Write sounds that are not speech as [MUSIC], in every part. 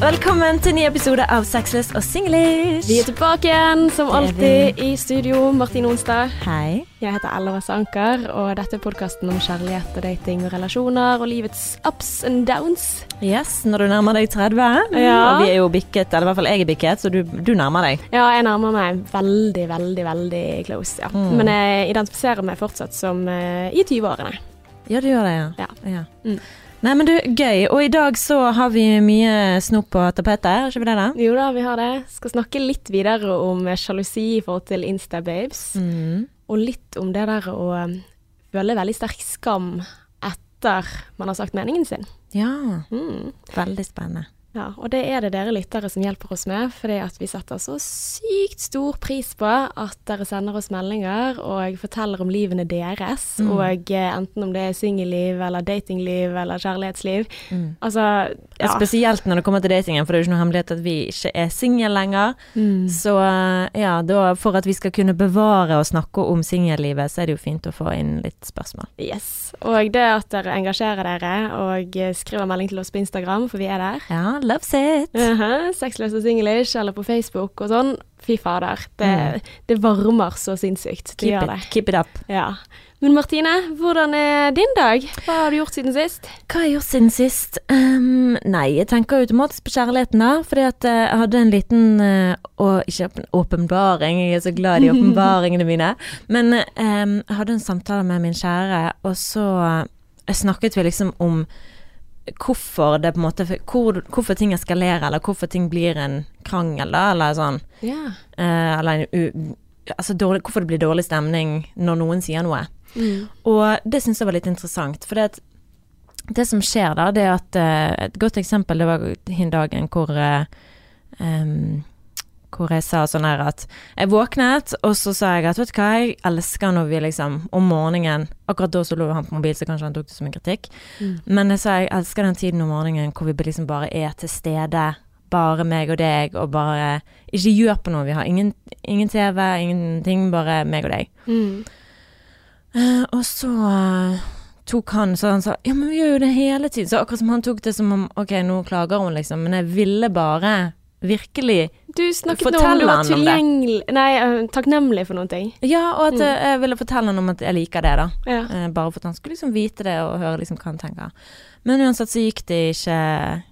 Velkommen til ny episode av Sexless og singlish. Vi er tilbake igjen, som alltid, i studio. Martine Onstad. Hei. Jeg heter Ella Wesse Anker, og dette er podkasten om kjærlighet og dating og relasjoner og livets ups and downs. Yes, når du nærmer deg 30. Ja. Og vi er jo bikket, eller i hvert fall jeg er bikket, så du, du nærmer deg. Ja, jeg nærmer meg veldig, veldig, veldig close, ja. Mm. Men jeg identifiserer meg fortsatt som uh, i 20-årene. Ja, du gjør det, ja. Ja. ja. Mm. Nei, men du, gøy. Og i dag så har vi mye snop på tapetet, har ikke vi det da? Jo da, vi har det. Skal snakke litt videre om sjalusi i forhold til Insta-babes. Mm. Og litt om det der å eh, føle veldig sterk skam etter man har sagt meningen sin. Ja, Mm. veldig spennende. Ja, og det er det dere lyttere som hjelper oss med, fordi at vi setter så sykt stor pris på at dere sender oss meldinger og forteller om livene deres, Mm. og eh, enten om det er singelliv eller datingliv eller kjærlighetsliv. Mm. Altså, ja. Spesielt når det kommer til datingen, for det er jo ikke noe hemmelighet at vi ikke er single lenger. Mm. Så ja, da, for at vi skal kunne bevare og snakke om singellivet, så er det jo fint å få inn litt spørsmål. Yes. Og det at dere engasjerer dere og eh, skriver melding til oss på Instagram, for vi er der. Ja, loves it. Uh -huh. og singlish, eller på Facebook og sånn. Fy fader. Det, det varmer så sinnssykt. Det Keep it, keep it up. Ja. Men Martine, hvordan er din dag? Hva har du gjort siden sist? Hva har jeg gjort siden sist? Um, nei, jeg tenker automatisk på kjærligheten, da. Fordi at eh, jeg hadde en liten eh, Og ikke en åpenbaring, jeg er så glad i [LAUGHS] åpenbaringene mine. Men um, jeg hadde en samtale med min kjære, og så eh, snakket vi liksom om hvorfor det på en måte hvor, Hvorfor ting eskalerer, eller hvorfor ting blir en krangel, da, eller sånn. Yeah. Eh, eller en. Altså dårlig, hvorfor det blir dårlig stemning når noen sier noe. Mm. Og det syns jeg var litt interessant, for det, det som skjer da, det er at eh, Et godt eksempel, det var den dagen hvor eh, em, hvor jeg sa sånn her at Jeg våknet, og så sa jeg at vet du hva, jeg elsker når vi liksom om morgenen Akkurat da så lå han på mobil, så kanskje han tok det som en kritikk. Mm. Men jeg sa jeg elsker den tiden om morgenen hvor vi liksom bare er til stede. Bare meg og deg, og bare ikke gjør på noe. Vi har ingen, ingen TV, ingenting, bare meg og deg. Mm. Uh, og så uh, tok han så han sa Ja, men vi gjør jo det hele tiden. Så akkurat som han tok det som om OK, nå klager hun, liksom. Men jeg ville bare virkelig Du snakket nå om du var tilgjengelig Nei, øh, takknemlig for noen ting. Ja, og at Mm. eh, jeg ville fortelle han om at jeg liker det, da. Ja. Eh, bare for at han skulle liksom vite det og høre liksom hva han tenker. Men uansett så gikk det ikke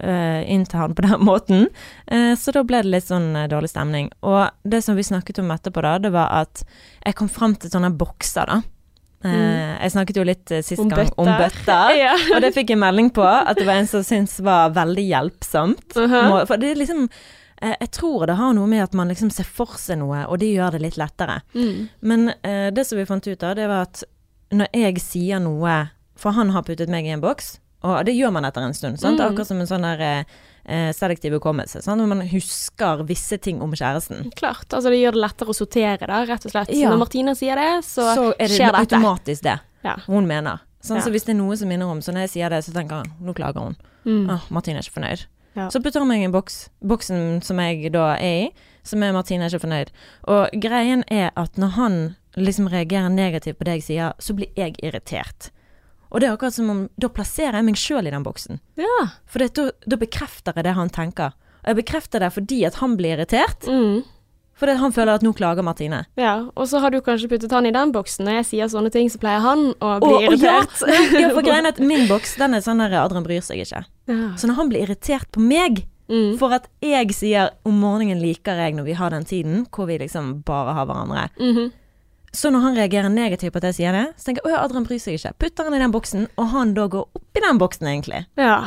eh, inn til han på den [LAUGHS] måten, eh, så da ble det litt sånn eh, dårlig stemning. Og det som vi snakket om etterpå, da, det var at jeg kom frem til sånne bokser, da. Eh, Jeg snakket jo litt eh, sist Mm. Om gang om bøtter. bøtter, [LAUGHS] Ja. og det fikk jeg melding på, at det var en som syntes var veldig hjelpsomt. Uh -huh. For det er liksom eh, Jeg tror det har noe med at man liksom ser for seg noe, og det gjør det litt lettere. Mm. Men det som vi fant ut av, det var at når jeg sier noe For han har puttet meg i en boks, og det gjør man etter en stund. Sant? Mm. Akkurat som en sånn der eh, selektiv hukommelse. Sånn Når man husker visse ting om kjæresten. Klart. Altså, det gjør det lettere å sortere, da, rett og slett. Ja. Når Martina sier det, så, Så er det skjer dette. automatisk det Ja. hun mener. Sånn, Ja. Så hvis det er noe som minner om, så når jeg sier det, så tenker han nå klager hun. Mm. Ah, Martine er ikke fornøyd. Så putter han meg i en boks. Boksen som jeg da er i, som er Martine er ikke fornøyd. Og greien er at når han liksom reagerer negativt på det jeg sier, så blir jeg irritert. Og det er akkurat som om da plasserer jeg meg sjøl i den boksen. Ja. For da, da bekrefter jeg det han tenker. Og jeg bekrefter det fordi at han blir irritert. Mm. Fordi han føler at nå klager Martine. ja. Og så har du kanskje puttet han i den boksen. Når jeg sier sånne ting, så pleier han å bli Og- og ja, irritert. [LAUGHS] ja, for greien at min boks den er sånn der Adrian bryr seg ikke. Ja. Så når han blir irritert på meg Mm. for at jeg sier om morgenen liker jeg når vi har den tiden hvor vi liksom bare har hverandre. Mhm. Så når han reagerer negativt på at jeg sier det, så tenker jeg at Adrian bryr seg ikke. Putter han i den boksen, og han da går oppi den boksen, egentlig. Ja.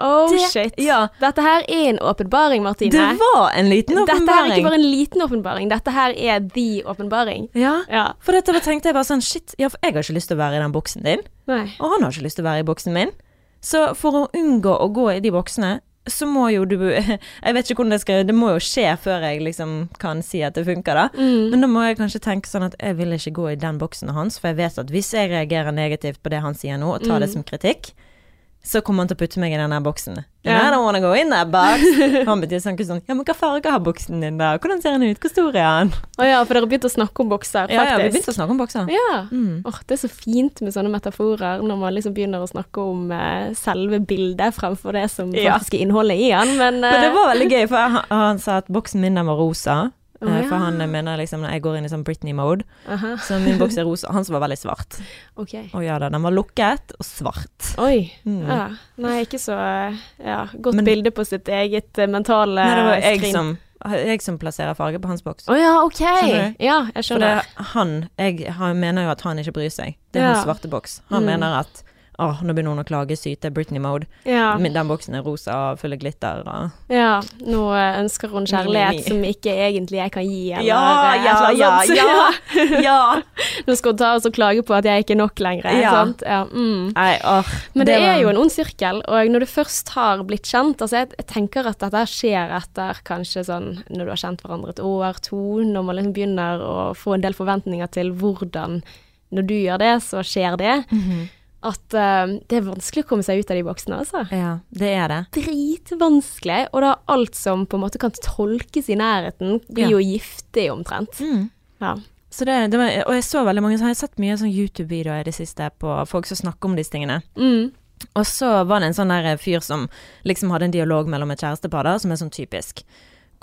Oh Det- shit. ja. Dette her er en åpenbaring, Martine. Det var en liten åpenbaring. Dette her er ikke bare en liten åpenbaring, dette her er the åpenbaring. Ja, Ja. for dette tenkte jeg bare sånn shit, ja, for jeg har ikke lyst til å være i den boksen din, Nei. og han har ikke lyst til å være i boksen min. Så for å unngå å gå i de boksene, så må jo du [LAUGHS] Jeg vet ikke hvordan det skal Det må jo skje før jeg liksom kan si at det funker, da. Mm. Men da må jeg kanskje tenke sånn at jeg vil ikke gå i den boksen hans, for jeg vet at hvis jeg reagerer negativt på det han sier nå, og tar det Mm. som kritikk, så kommer han til å putte meg i den boksen. Yeah. I don't wanna go in that box. [LAUGHS] Han betyr ikke sånn Ja, men hva farge har boksen din, da? Hvordan ser den ut? Hvor stor er han? Å ja, for dere har begynt å snakke om bokser, Ja, ja, vi faktisk. begynte å snakke om bokser. Ja. Mm. Åh, det er så fint med sånne metaforer når man liksom begynner å snakke om uh, selve bildet fremfor det som faktisk er innholdet i den, men, Men det eh, var veldig gøy, for han, han sa at boksen min den var rosa. Eh, ja. For han mener liksom når jeg går inn i sånn Britney-mode, så min boks er [LAUGHS] rosa. Hans var veldig svart. ok. Og ja da, den var lukket og svart. Oi. Mm. Ja. Nei, ikke så eh, ja, godt Men- bilde på sitt eget eh, mentale Nei, det var jeg skrin. som, jeg som plasserer farge på hans boks. Å ja, ok. Ja, jeg For det, skjønner. han jeg, han mener jo at han ikke bryr seg. Det er hans svarte boks. Han Mm. mener at åh, nå begynner hun å klage, syte, Britney-mode. Ja. Den boksen er rosa og full av glitter. Og ja. Nå eh, ønsker hun kjærlighet som ikke egentlig jeg kan gi, eller Ja, eh, ja, eller ja, ja, [LAUGHS] ja. Nå skal hun ta oss og klage på at jeg ikke er nok lenger. Ja. Ja. Mm. Nei, åh. Men det, var- er jo en ond sirkel, og når du først har blitt kjent Altså, jeg, jeg tenker at dette skjer etter kanskje sånn når du har kjent hverandre et år, to, når man liksom begynner å få en del forventninger til hvordan Når du gjør det, så skjer det. Mhm. At uh, det er vanskelig å komme seg ut av de boksene, altså. Ja, det er det. Dritvanskelig. Og da alt som på en måte kan tolkes i nærheten, blir Ja. jo giftig omtrent. Mm. Ja. Så det, det var, og jeg så veldig mange, så har jeg sett mye sånn YouTube-videoer i det siste på folk som snakker om disse tingene. Mm. Og så var det en sånn der fyr som liksom hadde en dialog mellom et kjærestepar da, som er sånn typisk.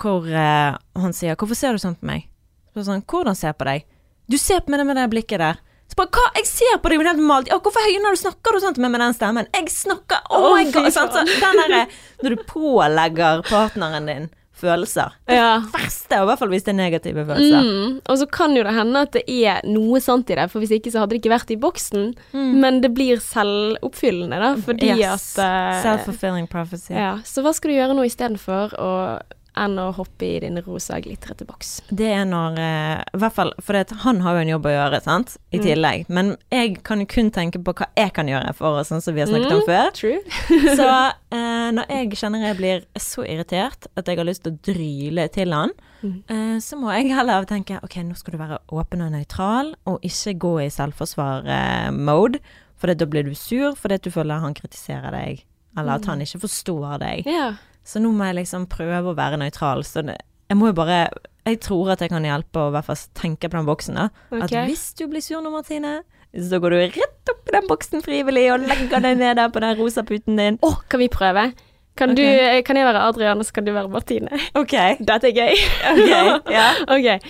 Hvor uh, han sier 'Hvorfor ser du sånn på meg?' Så sånn 'Hvordan ser jeg på deg?' 'Du ser på meg med det blikket der'. Så bare 'Hva? Jeg ser på deg med helt malt. Ja, 'Hvorfor høyner du snakker du sånn til meg med den stemmen?' 'Jeg snakker Oh my god!' Sånn, Så den derre Når du pålegger partneren din følelser. ja. Verste, i hvert fall hvis det er negative følelser. Mm. Og så kan jo det hende at det er noe sant i det, for hvis ikke så hadde det ikke vært i boksen. Mm. Men det blir selvoppfyllende, da, fordi Yes. at uh, Self-fulfilling prophecy. ja. Så hva skal du gjøre nå istedenfor å enn å hoppe i din rosa glitrete boks? Det er når eh, I hvert fall For det, han har jo en jobb å gjøre, sant, i Mm. tillegg. Men jeg kan jo kun tenke på hva jeg kan gjøre for oss, sånn som vi har snakket om Mm. før. True. [LAUGHS] Så [LAUGHS] eh, når jeg kjenner jeg blir så irritert at jeg har lyst til å dryle til han, Mm. eh, så må jeg heller tenke ok, nå skal du være åpen og nøytral, og ikke gå i selvforsvar-mode. For da blir du sur fordi du føler han kritiserer deg, eller at han ikke forstår deg. Ja. Så nå må jeg liksom prøve å være nøytral. Så det, jeg må jo bare Jeg tror at jeg kan hjelpe å i hvert fall tenke på den boksen. da Okay. At hvis du blir sur nå, Martine, så går du rett opp i den boksen frivillig og legger deg ned der på den rosa puten din. Å, kan vi prøve? Kan, okay. du, kan jeg være Adrian, og så kan du være Martine? Ok. Dette er gøy. Ok, ja. [LAUGHS] Ok.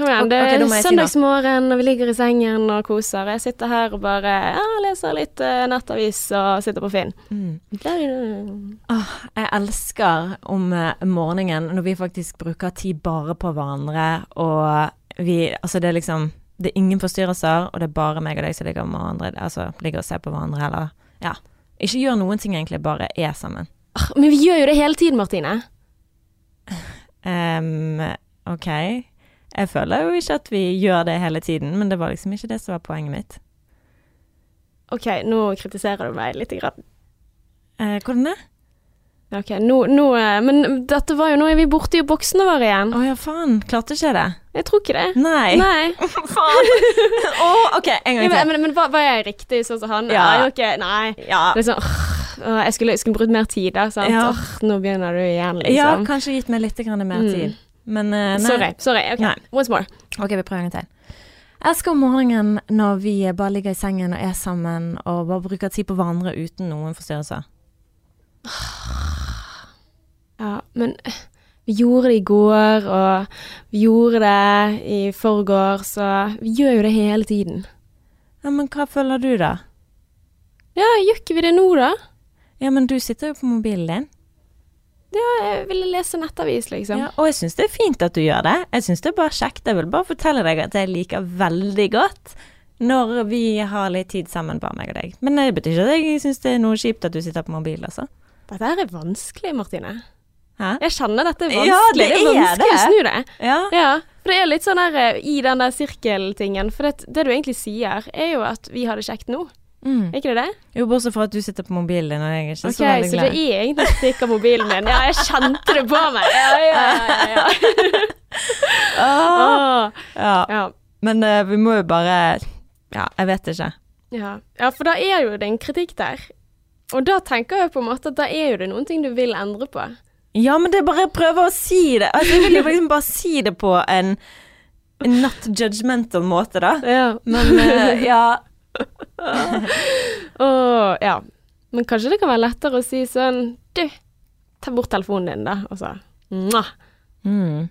Kom igjen. Det er noe. søndagsmorgen, og vi ligger i sengen og koser. Jeg sitter her og bare ja, leser litt uh, nettavis og sitter på Finn. Mm. Oh, jeg elsker om eh, morgenen når vi faktisk bruker tid bare på hverandre, og vi Altså, det er liksom Det er ingen forstyrrelser, og det er bare meg og deg som ligger med hverandre, altså ligger og ser på hverandre, eller Ja. Ikke gjør noen ting, egentlig, bare er sammen. Oh, Men vi gjør jo det hele tiden, Martine. Um, ok. Jeg føler jo ikke at vi gjør det hele tiden, men det var liksom ikke det som var poenget mitt. OK, nå kritiserer du meg lite grann. Eh, hvordan det? Ok, nå, nå eh, Men dette var jo Nå er vi borte i boksene våre igjen. Å ja, faen. Klarte ikke det? Jeg tror ikke det. Nei. Nei. [LAUGHS] faen. Å, ok, en gang til. Ja, men, men var, var jeg riktig sånn som han? Ja. Nei, ok, nei. Ja. Det er sånn åh, Jeg skulle, jeg skulle brukt mer tid, da. Sant? Ja. Åh, nå begynner du igjen, liksom. ja, liksom. kanskje gitt meg litt mer mer Mm. Men eh, nei. sorry. sorry, ok, Nei. Once more. Ok, vi prøver en gang til. Jeg elsker om morgenen når vi bare ligger i sengen og er sammen og bare bruker tid på hverandre uten noen forstyrrelser. Ja, men eh, vi gjorde det i går, og vi gjorde det i forgårs, så vi gjør jo det hele tiden. Ja, men hva føler du da? Ja, gjør ikke vi det nå, da? Ja, men du sitter jo på mobilen din. Ja, jeg ville lese nettavis, liksom. Ja, og jeg syns det er fint at du gjør det. Jeg syns det er bare kjekt. Jeg vil bare fortelle deg at jeg liker veldig godt når vi har litt tid sammen, bare meg og deg. Men det betyr ikke at jeg syns det er noe kjipt at du sitter på mobilen, altså. Dette her er vanskelig, Martine. Hæ? Jeg kjenner dette er vanskelig. Ja, det, er er vanskelig det. å snu det. Ja. Ja, for det er litt sånn der eh, i den der sirkeltingen. For det, det du egentlig sier, er jo at vi har det kjekt nå. Mm. Er ikke det det? Jo, bortsett fra at du sitter på mobilen din, og jeg er ikke Ok, så veldig så det er egentlig kritikk av mobilen min. Ja, jeg kjente det på meg. Ja, ja, ja. ja, [LAUGHS] Åh, Åh, ja. ja. Men uh, vi må jo bare Ja, jeg vet ikke. Ja. ja, for da er jo det en kritikk der. Og da tenker jeg på en måte at da er jo det noen ting du vil endre på. Ja, men det er bare å prøve å si det. Altså, jeg vil jo liksom bare si det på en, en not judgmental måte, da. Ja. Men uh, ja [LAUGHS] Og ja. Men kanskje det kan være lettere å si sånn Du, ta bort telefonen din, da. Og så mm.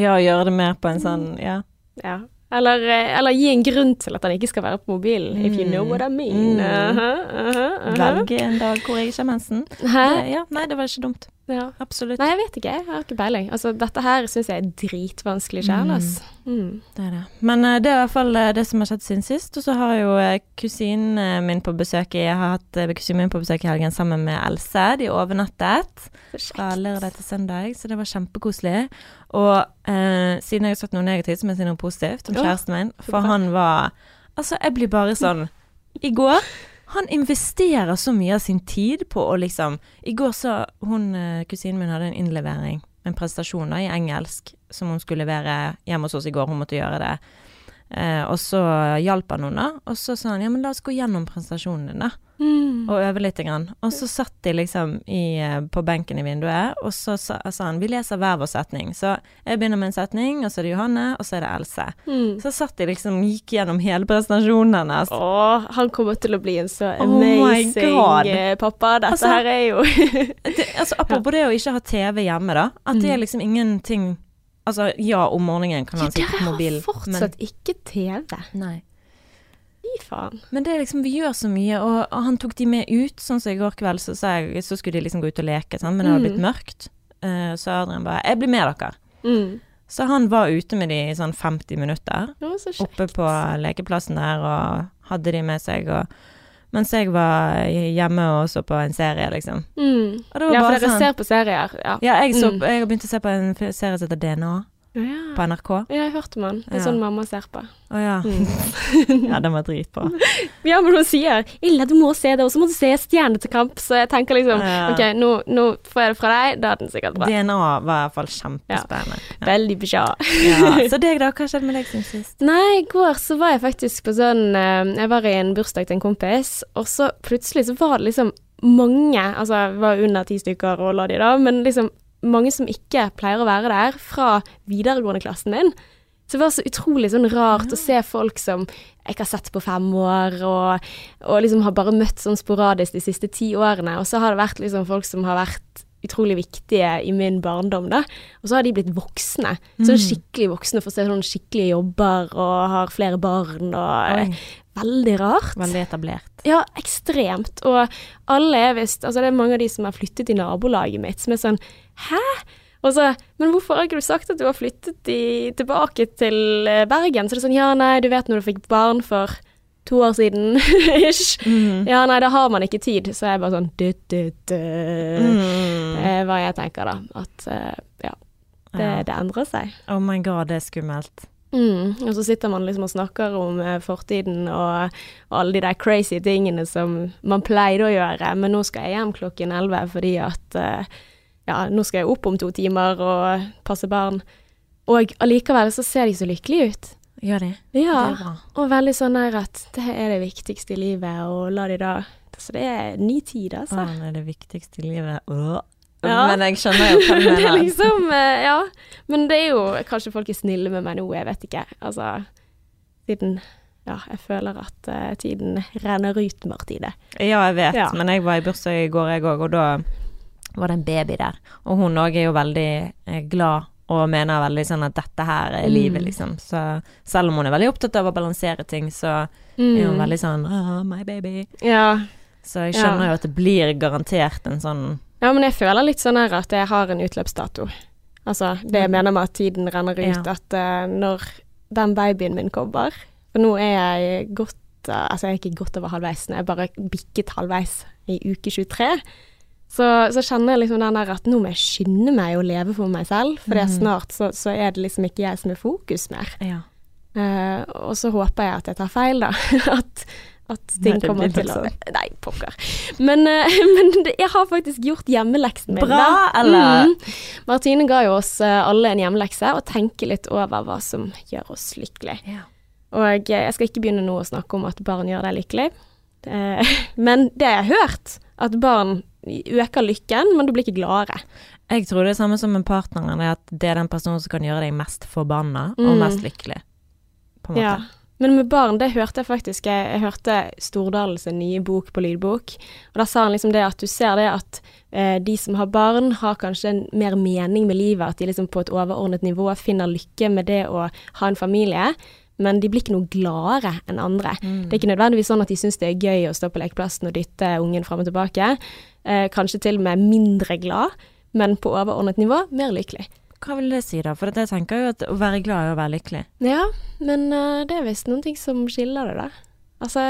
Ja, gjøre det mer på en sånn Ja. Ja. Eller, eh, eller gi en grunn til at han ikke skal være på mobilen. If you know Mm. what I mean. Mm. Aha, aha, aha. Velge en dag hvor jeg ikke har mensen. Hæ? Ja, nei, det var ikke dumt. Ja. Absolutt. Nei, jeg vet ikke. Jeg har ikke peiling. Altså, dette her syns jeg er dritvanskelig sjel, altså. Mm. Det er det. Men uh, det er i hvert fall eh, det som har skjedd siden sist. Og så har jo uh, kusinen min på besøk Jeg har hatt uh, kusinen min på besøk i helgen sammen med Else. De overnattet fra lørdag til søndag, så det var kjempekoselig. Og siden jeg har sagt noe negativt, så må jeg si noe positivt om kjæresten min. For han var Altså, jeg blir bare sånn I går han investerer så mye av sin tid på å liksom I går så hun, eh, kusinen min hadde en innlevering, en prestasjon da, i engelsk, som hun skulle levere hjemme hos oss i går. Hun måtte gjøre det. Eh, og så hjalp han henne. Og så sa han ja, men la oss gå gjennom prestasjonen din, da. Mm. Og øve litt. Grann. Og så satt de liksom i, eh, på benken i vinduet, og så sa, sa han vi leser hver vår setning. Så jeg begynner med en setning, og så er det Johanne, og så er det Else. Mm. Så satt de liksom gikk gjennom hele presentasjonen hennes. Åh, han kommer til å bli en så Oh amazing eh, pappa. Dette Altså- her er jo [LAUGHS] Det, altså, apropos det å ikke ha TV hjemme, da. At det er liksom ingenting Altså, ja, om morgenen kan han sitte på Dere har fortsatt fortsatt ikke TV. Nei. Faen. Men det er liksom, vi gjør så mye, og, han tok de med ut. Sånn som i går kveld, så, jeg, så skulle de liksom gå ut og leke, sant? men det hadde blitt Mm. mørkt. Uh, så Adrian bare 'Jeg blir med dere'. Mm. Så han var ute med de i sånn 50 minutter, så oppe på lekeplassen der, og hadde de med seg, og mens jeg var hjemme og så på en serie, liksom. Mm. Ja, for dere sånn ser på serier. Ja. Ja, jeg, så, Mm. jeg har begynt å se på en serie som heter DNA Ja. på NRK. Ja, jeg hørte om den. Det er Ja. sånn mamma ser på. Å ja. Mm. [LAUGHS] ja, den var dritbra. [LAUGHS] Ja, men hun sier 'Ille, du må se det', og så må du se Stjerne til kamp, Så jeg tenker liksom Ja. OK, nå, nå får jeg det fra deg, da er den sikkert bra. DNA var i hvert fall kjempespennende. Ja. Veldig bra. Ja. [LAUGHS] Så deg, da? Hva skjedde med deg siden sist? Nei, i går så var jeg faktisk på sånn eh, Jeg var i en bursdag til en kompis, og så plutselig så var det liksom mange Altså, det var under ti stykker og la de da, men liksom mange som ikke pleier å være der, fra videregående-klassen min. Så det var så utrolig sånn rart å se folk som jeg ikke har sett på fem år, og, og liksom har bare møtt sånn sporadisk de siste ti årene. Og så har det vært liksom folk som har vært utrolig viktige i min barndom, da. Og så har de blitt voksne. Sånn skikkelig voksne, får se sånn skikkelige jobber og har flere barn og Oi, Veldig rart. veldig etablert. Ja, ekstremt. Og alle er visst Altså, det er mange av de som har flyttet i nabolaget mitt, som er sånn Hæ? Og så Men hvorfor har ikke du sagt at du har flyttet i, tilbake til eh, Bergen? Så det er sånn Ja, nei, du vet når du fikk barn for to år siden, [LAUGHS] ish. Mm. Ja, nei, da har man ikke tid. Så jeg er bare sånn du, du, du. Mm. Det er hva jeg tenker, da. At eh, ja, det, Ja. det endrer seg. Oh my god, det er skummelt. Mm. Og så sitter man liksom og snakker om eh, fortiden og, og alle de der crazy tingene som man pleide å gjøre, men nå skal jeg hjem klokken elleve fordi at eh, ja, nå skal jeg opp om to timer og passe barn. Og allikevel så ser de så lykkelige ut. Gjør de? Ja, bra. og veldig sånn der at det er det viktigste i livet, og la de da Så det er ny tid, altså. Det er det viktigste i livet. Åh. Ja. Men jeg skjønner jo hva du [LAUGHS] er mener. liksom eh, Ja. Men det er jo Kanskje folk er snille med meg nå, jeg vet ikke. Altså Siden Ja, jeg føler at uh, tiden renner ut, Martine. Ja, jeg vet, Ja. men jeg var i bursdag i går, jeg òg, og da var det en baby der. Og hun òg er jo veldig eh, glad og mener veldig sånn at dette her er Mm. livet, liksom. Så selv om hun er veldig opptatt av å balansere ting, så er hun veldig sånn oh, my baby. Ja. Så jeg skjønner Ja. jo at det blir garantert en sånn ja, men jeg føler litt sånn her at jeg har en utløpsdato. Altså det jeg mener med at tiden renner ut, Ja. at uh, når den babyen min kommer For nå er jeg godt uh, Altså jeg er ikke godt over halvveis, jeg er bare bikket halvveis i uke 23. Så, så kjenner jeg liksom den der at nå må jeg skynde meg å leve for meg selv, for mm. snart så, så er det liksom ikke jeg som er fokus mer. Ja. Uh, og så håper jeg at jeg tar feil, da. [LAUGHS] at, at ting Nei, kommer til å sånn. [LAUGHS] Nei, pokker. Men, eh, [LAUGHS] men jeg har faktisk gjort hjemmeleksen min. Bra, eller? Mm. Martine ga jo oss eh, alle en hjemmelekse, og tenke litt over hva som gjør oss lykkelig. Ja. Og eh, jeg skal ikke begynne nå å snakke om at barn gjør deg lykkelig. [LAUGHS] Men det jeg har hørt, at barn øker lykken, men du blir ikke gladere. Jeg tror det er samme som med partneren, er at det er den personen som kan gjøre deg mest forbanna og Mm. mest lykkelig. På en måte. Ja. Men med barn, det hørte jeg faktisk. Jeg, jeg hørte Stordalens nye bok på lydbok. Og da sa han liksom det at du ser det at eh, de som har barn, har kanskje en mer mening med livet. At de liksom på et overordnet nivå finner lykke med det å ha en familie. Men de blir ikke noe gladere enn andre. Mm. Det er ikke nødvendigvis sånn at de syns det er gøy å stå på lekeplassen og dytte ungen fram og tilbake. Eh, kanskje til og med mindre glad, men på overordnet nivå mer lykkelig. Hva vil det si, da? For jeg tenker jo at å være glad er å være lykkelig. Ja, men uh, det er visst noen ting som skiller det, da. Altså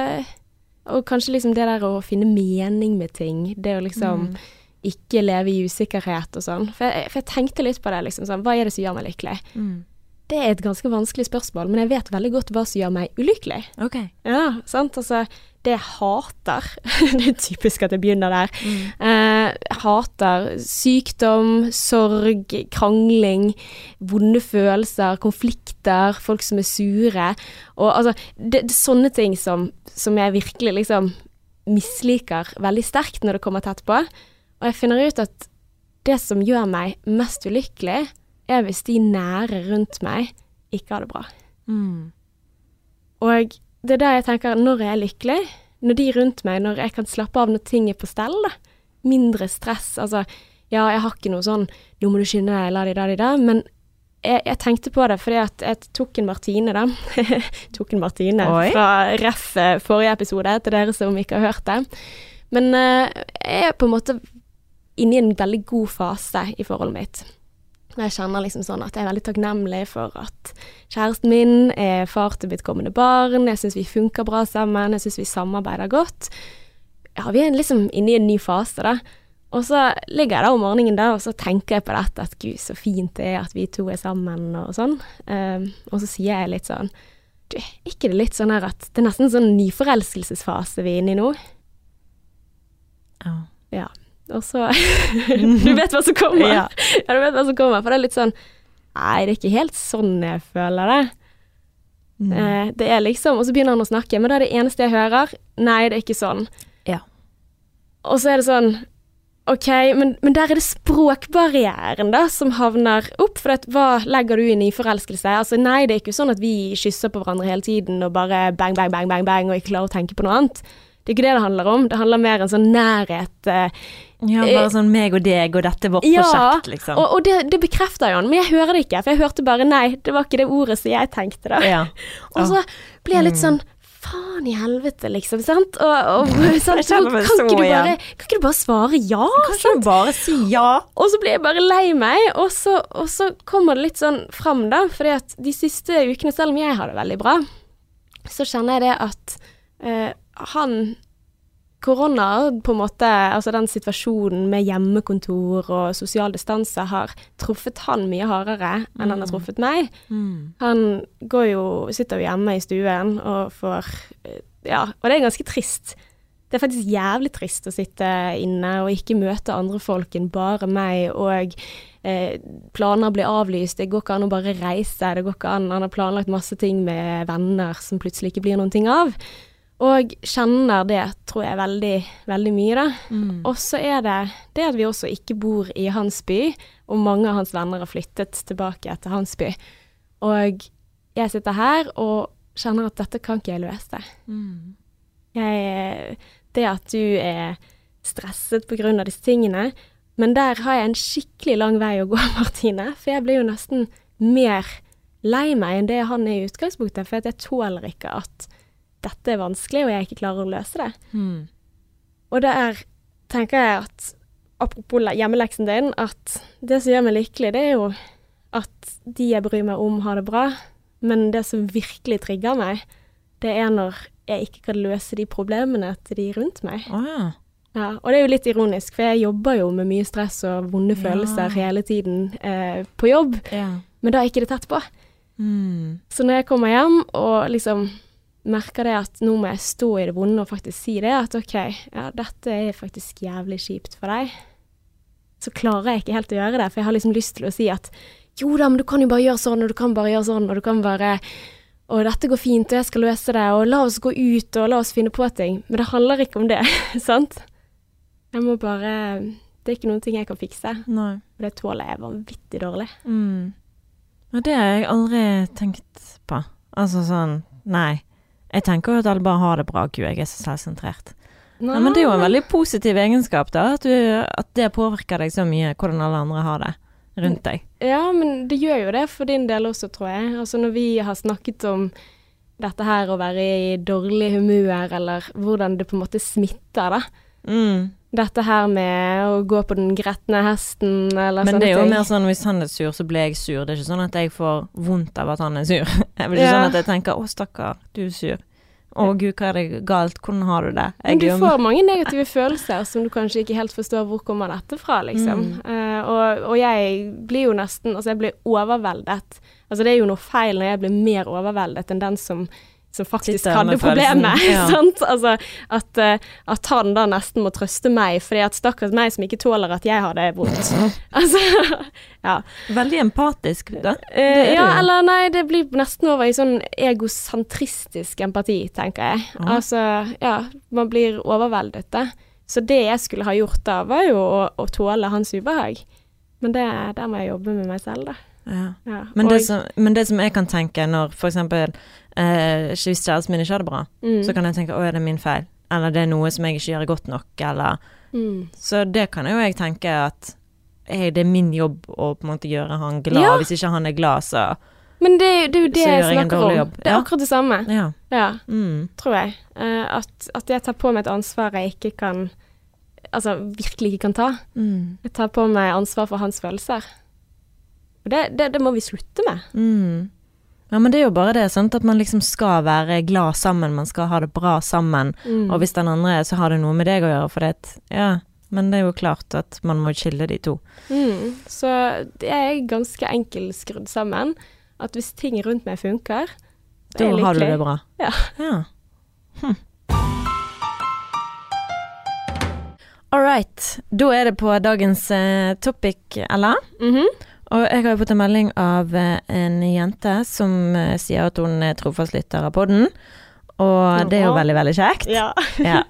Og kanskje liksom det der å finne mening med ting. Det å liksom Mm. ikke leve i usikkerhet og sånn. For jeg, for jeg tenkte litt på det, liksom sånn Hva er det som gjør meg lykkelig? Mm. Det er et ganske vanskelig spørsmål, men jeg vet veldig godt hva som gjør meg ulykkelig. OK. Ja, sant. Altså, det jeg hater [LAUGHS] Det er typisk at jeg begynner der. Eh, hater sykdom, sorg, krangling, vonde følelser, konflikter, folk som er sure. Og altså, det, det er sånne ting som, som jeg virkelig liksom misliker veldig sterkt når det kommer tett på. Og jeg finner ut at det som gjør meg mest ulykkelig, er hvis de nære rundt meg ikke har det bra. Mm. Og det er da jeg tenker, når jeg er lykkelig, når de rundt meg, når jeg kan slappe av når ting er på stell, da. Mindre stress. Altså, ja, jeg har ikke noe sånn 'nå må du skynde deg', la de da de da, men jeg, jeg tenkte på det fordi at jeg tok en martine, da. [LAUGHS] tok en martine Oi. fra ref eh, forrige episode, til dere som ikke har hørt det. Men uh, jeg er på en måte inne i en veldig god fase i forholdet mitt. Jeg kjenner liksom sånn at jeg er veldig takknemlig for at kjæresten min er far til mitt kommende barn. Jeg syns vi funker bra sammen. Jeg syns vi samarbeider godt. Ja, vi er liksom inne i en ny fase, da. Og så ligger jeg da om morgenen da, og så tenker jeg på dette, at gud, så fint det er at vi to er sammen, og sånn. Um, og så sier jeg litt sånn Du, er ikke det litt sånn her at det er nesten en sånn nyforelskelsesfase vi er inne i nå? Ja. Ja. Og så [LAUGHS] Du vet hva som kommer? Ja. ja, du vet hva som kommer. For det er litt sånn Nei, det er ikke helt sånn jeg føler det. Mm. Eh, det er liksom Og så begynner han å snakke, men da er det eneste jeg hører Nei, det er ikke sånn. Og så er det sånn OK, men, men der er det språkbarrieren da som havner opp. For at, hva legger du inn i forelskelse? Altså Nei, det er ikke sånn at vi kysser på hverandre hele tiden og bare bang, bang, bang, bang, bang og ikke klarer å tenke på noe annet. Det er ikke det det handler om. Det handler mer om en sånn nærhet. eh, ja, bare sånn meg og deg, og dette er vårt Ja, prosjekt, liksom. Og, og det, det bekrefter jo han, men jeg hører det ikke. For jeg hørte bare nei, det var ikke det ordet som jeg tenkte da. ja. [LAUGHS] Og så blir jeg litt Mm. sånn faen i helvete, liksom. Sant? Og, og [LAUGHS] sant? Kan, ikke du bare, kan ikke du bare svare ja? Kanskje du bare si ja? Og så blir jeg bare lei meg, og så, og så kommer det litt sånn fram, da. Fordi at de siste ukene, selv om jeg har det veldig bra, så kjenner jeg det at eh, han Korona, på en måte, altså den situasjonen med hjemmekontor og sosial distanse, har truffet han mye hardere enn han har truffet meg. Mm. Han går jo, sitter jo hjemme i stuen og får eh, Ja, og det er ganske trist. Det er faktisk jævlig trist å sitte inne og ikke møte andre folk enn bare meg, og eh, planer blir avlyst. Det går ikke an å bare reise. Det går ikke an. Han har planlagt masse ting med venner som plutselig ikke blir noen ting av. Og kjenner det, tror jeg, veldig, veldig mye, da. Mm. Og så er det det at vi også ikke bor i hans by, og mange av hans venner har flyttet tilbake til hans by. Og jeg sitter her og kjenner at dette kan ikke jeg løse. Mm. Jeg, det at du er stresset av disse tingene, men der har jeg en skikkelig lang vei å gå, [LAUGHS] Martine. For jeg blir jo nesten mer lei meg enn det han er i utgangspunktet, for at jeg tåler ikke at dette er vanskelig, og jeg ikke klarer å løse det. Mm. Og der tenker jeg at, apropos hjemmeleksen din, at det som gjør meg lykkelig, det er jo at de jeg bryr meg om, har det bra. Men det som virkelig trigger meg, det er når jeg ikke kan løse de problemene til de rundt meg. Å ja. Ja, og det er jo litt ironisk, for jeg jobber jo med mye stress og vonde Ja. følelser hele tiden eh, på jobb, ja. men da er ikke det tett på. Mm. Så når jeg kommer hjem og liksom merker det at nå må jeg stå i det vonde og faktisk si det, at OK, ja, dette er faktisk jævlig kjipt for deg, så klarer jeg ikke helt å gjøre det, for jeg har liksom lyst til å si at jo da, men du kan jo bare gjøre sånn, og du kan bare gjøre sånn, og du kan bare og dette går fint, og jeg skal løse det, og la oss gå ut, og la oss finne på ting. Men det handler ikke om det, [LAUGHS] sant? Jeg må bare Det er ikke noen ting jeg kan fikse, Nei. og det tåler jeg vanvittig dårlig. Mm. Og det har jeg aldri tenkt på. Altså sånn Nei. Jeg tenker jo at alle bare har det bra, gud, jeg er så selvsentrert. Nei, men det er jo en veldig positiv egenskap, da. At, du, at det påvirker deg så mye, hvordan alle andre har det rundt deg. Ja, men det gjør jo det for din del også, tror jeg. Altså når vi har snakket om dette her å være i dårlig humør, eller hvordan det på en måte smitter, da. Mm. Dette her med å gå på den gretne hesten, eller Men sånne det er jo ting. mer sånn hvis han er sur, så blir jeg sur. Det er ikke sånn at jeg får vondt av at han er sur. [LAUGHS] Det er ikke Ja. sånn at jeg tenker 'Å, stakkar, du er sur'. 'Å gud, hva er det galt? Hvordan har du det?' Men du får mange negative følelser som du kanskje ikke helt forstår hvor kommer dette fra, liksom. Mm. Uh, og, og jeg blir jo nesten Altså, jeg blir overveldet. Altså, det er jo noe feil når jeg blir mer overveldet enn den som som faktisk hadde med problemet. [LAUGHS] ja. sant? Altså, at, eh, at han da nesten må trøste meg, fordi at stakkars meg som ikke tåler at jeg har det vondt. [LAUGHS] [LAUGHS] altså, ja. Veldig empatisk, da. Eh, Det er ja, du. eller nei, det blir nesten over i sånn egosentristisk empati, tenker jeg. Ah. Altså, ja, man blir overveldet, da. Så det jeg skulle ha gjort da, var jo å, å tåle hans ubehag. Men det, der må jeg jobbe med meg selv, da. Ja. Ja. Men, det som, men det som jeg kan tenke når eksempel eh, hvis kjæresten min ikke har det bra, mm, så kan jeg tenke 'Å, er det min feil?' Eller 'det er noe som jeg ikke gjør godt nok', eller mm. Så det kan jo jeg tenke at hey, det er min jobb å på en måte gjøre han glad. Ja. Hvis ikke han er glad, så Men det, det er jo det jeg snakker om. jobb. Det er akkurat det samme. Ja. Ja, Mm. tror jeg. Eh, at, at jeg tar på meg et ansvar jeg ikke kan Altså virkelig ikke kan ta. Mm. Jeg tar på meg ansvar for hans følelser. Og det, det, det må vi slutte med. Mm. Ja, men det er jo bare det, sant, at man liksom skal være glad sammen, man skal ha det bra sammen. Mm. Og hvis den andre er, så har det noe med deg å gjøre, for det Ja, men det er jo klart at man må skille de to. Mm, så det er ganske enkelt skrudd sammen. At hvis ting rundt meg funker, Da har du det bra. Ja. ja. Hm. All right. Da er det på dagens eh, topic, Ella. Mhm. Og jeg har jo fått en melding av eh, en jente som eh, sier at hun er trofast lytter av podden. Og det er jo veldig, veldig kjekt. Ja. [LAUGHS] ja.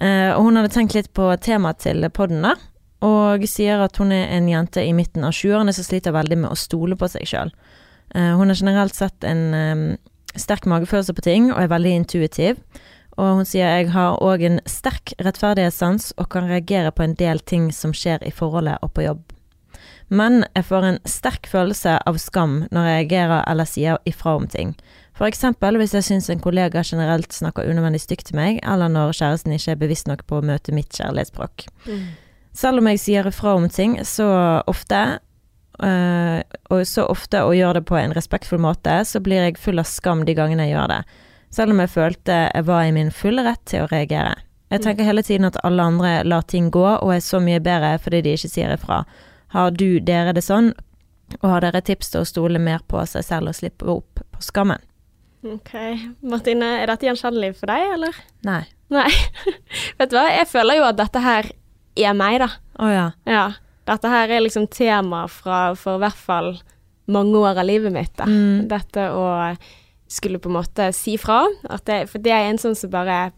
Eh, og hun hadde tenkt litt på temaet til podden, da. Og sier at hun er en jente i midten av 20-årene som sliter veldig med å stole på seg sjøl. hun har generelt sett en sterk magefølelse på ting, og er veldig intuitiv. Og hun sier jeg har òg en sterk rettferdighetssans og kan reagere på en del ting som skjer i forholdet og på jobb. Men jeg får en sterk følelse av skam når jeg reagerer eller sier ifra om ting. For eksempel hvis jeg syns en kollega generelt snakker unødvendig stygt til meg, eller når kjæresten ikke er bevisst nok på å møte mitt kjærlighetsspråk. Mm. Selv om jeg sier ifra om ting så ofte, øh, og så ofte og gjør det på en respektfull måte, så blir jeg full av skam de gangene jeg gjør det. Selv om jeg følte jeg var i min fulle rett til å reagere. Jeg tenker hele tiden at alle andre lar ting gå og er så mye bedre fordi de ikke sier ifra. Har du dere det sånn, og har dere tips til å stole mer på seg selv og slippe opp på skammen? Ok. Martine, er dette gjenkjennelig for deg, eller? Nei. Nei. [LAUGHS] Vet du hva, jeg føler jo at dette her er meg, da. Å ja. Ja. Dette her er liksom tema fra for i hvert fall mange år av livet mitt. Da. Mm. Dette å skulle på en måte si fra. Det, for det er en sånn som bare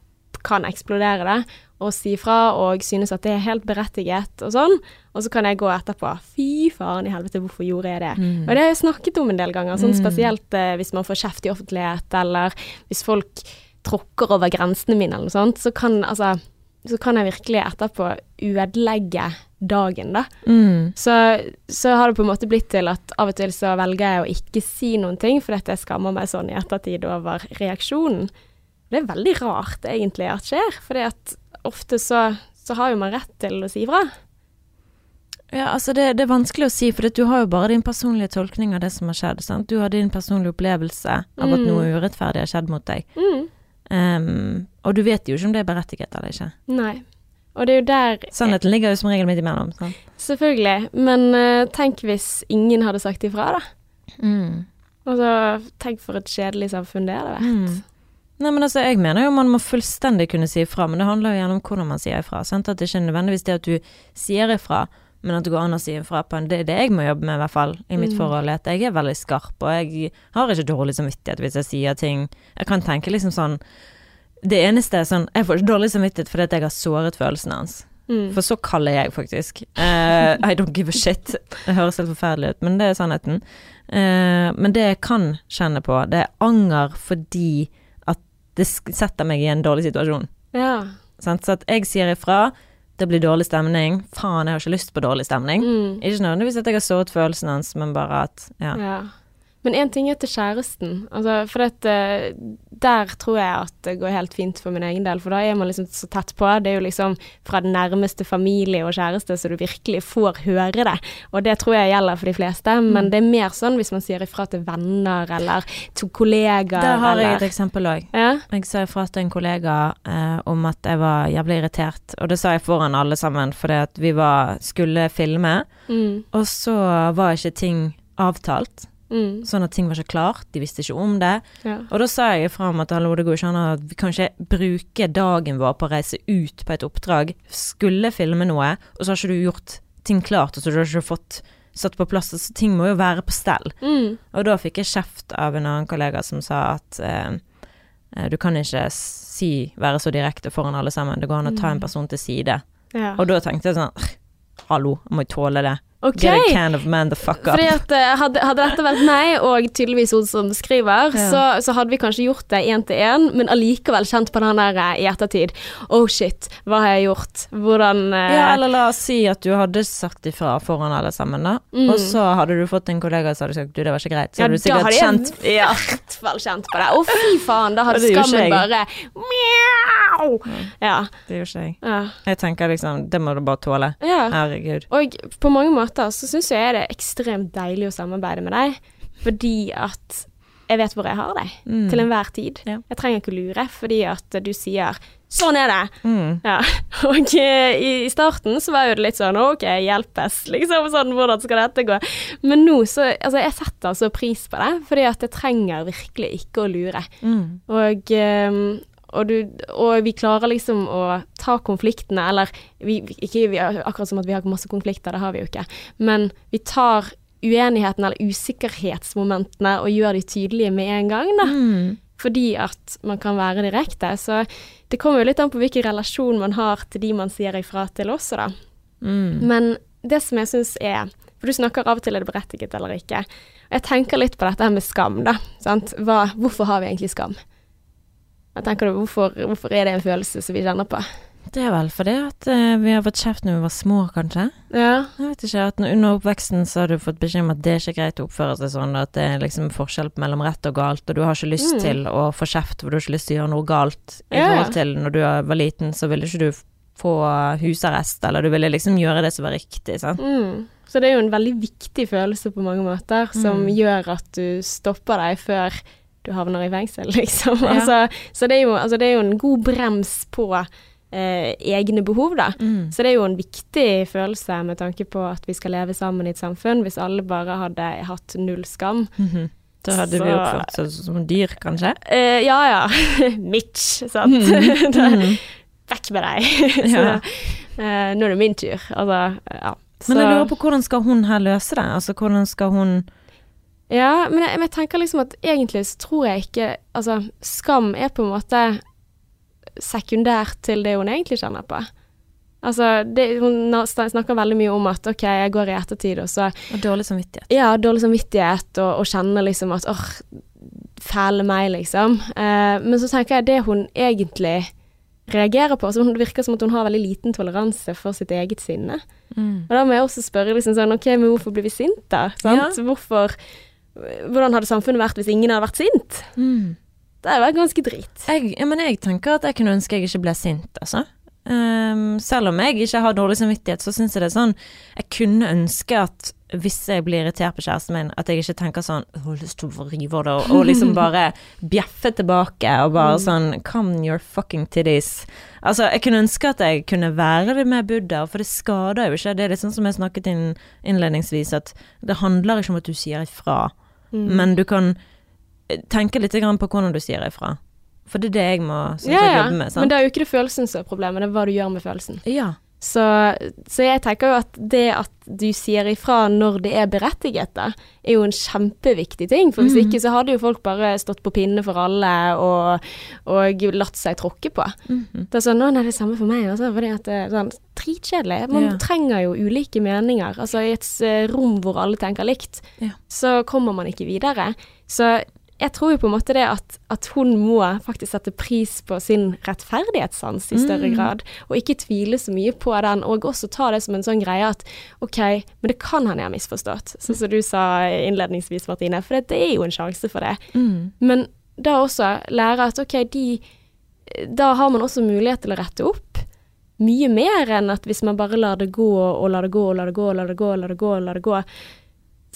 kan eksplodere det, og si fra og synes at det er helt berettiget og sånn. Og så kan jeg gå etterpå. Fy faen i helvete, hvorfor gjorde jeg det? Mm. Og det har jeg snakket om en del ganger, sånn Mm. spesielt eh, hvis man får kjeft i offentlighet, eller hvis folk tråkker over grensene mine eller noe sånt, så kan, altså, så kan jeg virkelig etterpå ødelegge dagen, da. Mm. Så, så har det på en måte blitt til at av og til så velger jeg å ikke si noen ting, fordi at jeg skammer meg sånn i ettertid over reaksjonen. Det er veldig rart egentlig at skjer, for ofte så, så har jo man rett til å si fra. Ja, altså det, det er vanskelig å si, for du har jo bare din personlige tolkning av det som har skjedd. Sant? Du har din personlige opplevelse av at Mm. noe urettferdig har skjedd mot deg. Mm. Um, og du vet jo ikke om det er berettiget eller ikke. Nei. Og det er jo der Sannheten ligger jo som regel midt imellom. Sant? Selvfølgelig. Men uh, tenk hvis ingen hadde sagt ifra, da. Mm. Altså, tenk for et kjedelig samfunn det hadde vært. Mm. Nei, men altså, jeg mener jo man må fullstendig kunne si ifra, men det handler jo gjerne om hvordan man sier ifra. Sant? At det ikke er nødvendigvis det at du sier ifra, men at det går an å si ifra på en Det er det jeg må jobbe med, i hvert fall, i mitt Mm. forhold. At jeg er veldig skarp, og jeg har ikke dårlig samvittighet hvis jeg sier ting. Jeg kan tenke liksom sånn Det eneste er sånn Jeg får ikke dårlig samvittighet fordi at jeg har såret følelsene hans. Mm. For så kald er jeg faktisk. Uh, I don't give a shit. Det høres helt forferdelig ut, men det er sannheten. Uh, men det jeg kan kjenne på, det er anger fordi det setter meg i en dårlig situasjon. Ja. Så at jeg sier ifra, det blir dårlig stemning. Faen, jeg har ikke lyst på dårlig stemning. Mm. Ikke nødvendigvis at jeg har såret følelsen hans, men bare at ja. Ja. Men én ting er til kjæresten. Altså, for at, eh, der tror jeg at det går helt fint for min egen del, for da er man liksom så tett på. Det er jo liksom fra den nærmeste familie og kjæreste, så du virkelig får høre det. Og det tror jeg gjelder for de fleste, men det er mer sånn hvis man sier ifra til venner eller til kollegaer. Der har jeg et eksempel òg. ja? Jeg sa ifra til en kollega eh, om at jeg var jævlig irritert, og det sa jeg foran alle sammen fordi at vi var, skulle filme, Mm, og så var ikke ting avtalt. Mm, Sånn at ting var ikke klart, de visste ikke om det. ja. Og da sa jeg ifra om at hallo, det går ikke an at vi kan ikke bruke dagen vår på å reise ut på et oppdrag, skulle filme noe, og så har ikke du gjort ting klart, og så har du ikke fått satt på plass, så ting må jo være på stell. Mm, Og da fikk jeg kjeft av en annen kollega som sa at eh, eh, du kan ikke si, være så direkte foran alle sammen, det går an å ta en person til side. ja. Og da tenkte jeg sånn, hallo, jeg må jeg tåle det. Ok. Get a can of man the fuck up. At eh, hadde, hadde dette vært meg, og tydeligvis hun som skriver, Ja. så, så hadde vi kanskje gjort det én til én, men allikevel kjent på den der eh, i ettertid. Oh shit, hva har jeg gjort? Hvordan eh, Ja, eller la oss si at du hadde sagt ifra foran alle sammen, da. Mm. Og så hadde du fått en kollega som hadde sagt du, det var ikke greit. Så ja, hadde du da sikkert hadde jeg kjent i hvert fall kjent på det. Å, fy faen, da hadde skammen bare Mjau! Ja. Det gjorde ikke jeg. ja. Jeg tenker liksom, det må du bare tåle. ja. Herregud. Og på mange måter så syns jeg det er ekstremt deilig å samarbeide med deg, fordi at jeg vet hvor jeg har deg, Mm. til enhver tid. Ja. Jeg trenger ikke lure, fordi at du sier 'sånn er det'. Mm. Ja, [LAUGHS] og eh, i, i starten så var jo det litt sånn ok, hjelpes, liksom sånn, hvordan skal dette gå? Men nå så, altså jeg setter så pris på det, fordi at jeg trenger virkelig ikke å lure. Mm. Og, eh, og, du, og vi klarer liksom å ta konfliktene, eller vi, vi- ikke vi, akkurat som at vi har masse konflikter, det har vi jo ikke, men vi tar uenigheten eller usikkerhetsmomentene og gjør de tydelige med en gang, da Mm. fordi at man kan være direkte. Så det kommer jo litt an på hvilken relasjon man har til de man sier ifra til også, da. Mm. Men det som jeg syns er For du snakker av og til er det berettiget eller ikke. Og jeg tenker litt på dette her med skam, da. Sant? Hva, hvorfor har vi egentlig skam? Jeg tenker du, hvorfor, hvorfor er det en følelse som vi kjenner på? Det er vel fordi at eh, vi har fått kjeft når vi var små, kanskje. Ja. Jeg vet ikke, at Under oppveksten så har du fått beskjed om at det er ikke greit å oppføre seg sånn, at det er liksom forskjell mellom rett og galt, og du har ikke lyst Mm. til å få kjeft, for du har ikke lyst til å gjøre noe galt. I ja. forhold til når du var liten, så ville ikke du få husarrest, eller du ville liksom gjøre det som var riktig, sant. Mm. Så det er jo en veldig viktig følelse på mange måter, som Mm. gjør at du stopper deg før du havner i fengsel, [LAUGHS] liksom. Ja. Altså, så det er, jo, altså det er jo en god brems på eh, egne behov, da. Mm. Så det er jo en viktig følelse med tanke på at vi skal leve sammen i et samfunn. Hvis alle bare hadde hatt null skam. Mhm. Da hadde vi Så- oppført oss som dyr, kanskje. Eh, ja ja, [LAUGHS] Mitch, sant. [LAUGHS] Mm -hmm. Vekk med deg. Ja. eh, nå er det min tur. Altså, ja. Men jeg lurer på hvordan skal hun her løse det? Altså hvordan skal hun Ja, men jeg, jeg tenker liksom at egentlig så tror jeg ikke Altså, skam er på en måte sekundært til det hun egentlig kjenner på. Altså, det, hun snakker veldig mye om at OK, jeg går i ettertid, og så Og dårlig samvittighet. Ja, dårlig samvittighet, og, og kjenner liksom at åh, fæle meg, liksom. Eh, men så tenker jeg det hun egentlig reagerer på så Det virker som at hun har veldig liten toleranse for sitt eget sinne. Mm. Og da må jeg også spørre liksom sånn, ok, men hvorfor blir vi sint da? Sant? Hvorfor, hvordan hadde samfunnet vært hvis ingen hadde vært sint? Mm. Det hadde vært ganske drit. Jeg, ja, men jeg tenker at jeg kunne ønske jeg ikke ble sint, altså. Um, selv om jeg ikke har dårlig samvittighet, så syns jeg det er sånn Jeg kunne ønske at hvis jeg blir irritert på kjæresten min, at jeg ikke tenker sånn «Å, lyst til å rive det, og, og liksom [LAUGHS] bare bjeffe tilbake og bare sånn Come your fucking titties. Altså, jeg kunne ønske at jeg kunne være litt mer buddha, for det skader jo ikke. Det er litt sånn som jeg snakket inn innledningsvis, at det handler ikke om at du sier ifra, Mm. men du kan eh, tenke litt på hvordan du sier ifra. For det er det jeg må jobbe Ja, ja. jobber med. Sant? Men det er jo ikke det følelsen som er problemet, det er hva du gjør med følelsen. ja. Så, så jeg tenker jo at det at du sier ifra når det er berettiget, da, er jo en kjempeviktig ting. For hvis Mm. ikke så hadde jo folk bare stått på pinne for alle og, og latt seg tråkke på. Mm. Det er sånn, nå er det samme for meg, altså, fordi at det er sånn dritkjedelig. Man Ja. trenger jo ulike meninger. Altså i et eh, rom hvor alle tenker likt, Ja. så kommer man ikke videre. Så jeg tror jo på en måte det at, at hun må faktisk sette pris på sin rettferdighetssans i større Mm. grad, og ikke tvile så mye på den, og også ta det som en sånn greie at ok, men det kan han jeg har misforstått, sånn som du sa innledningsvis, Martine, for det er jo en sjanse for det. Mm. Men da også lære at ok, de Da har man også mulighet til å rette opp. Mye mer enn at hvis man bare lar det gå og lar det gå og lar det gå og lar det gå og lar det gå, og lar det gå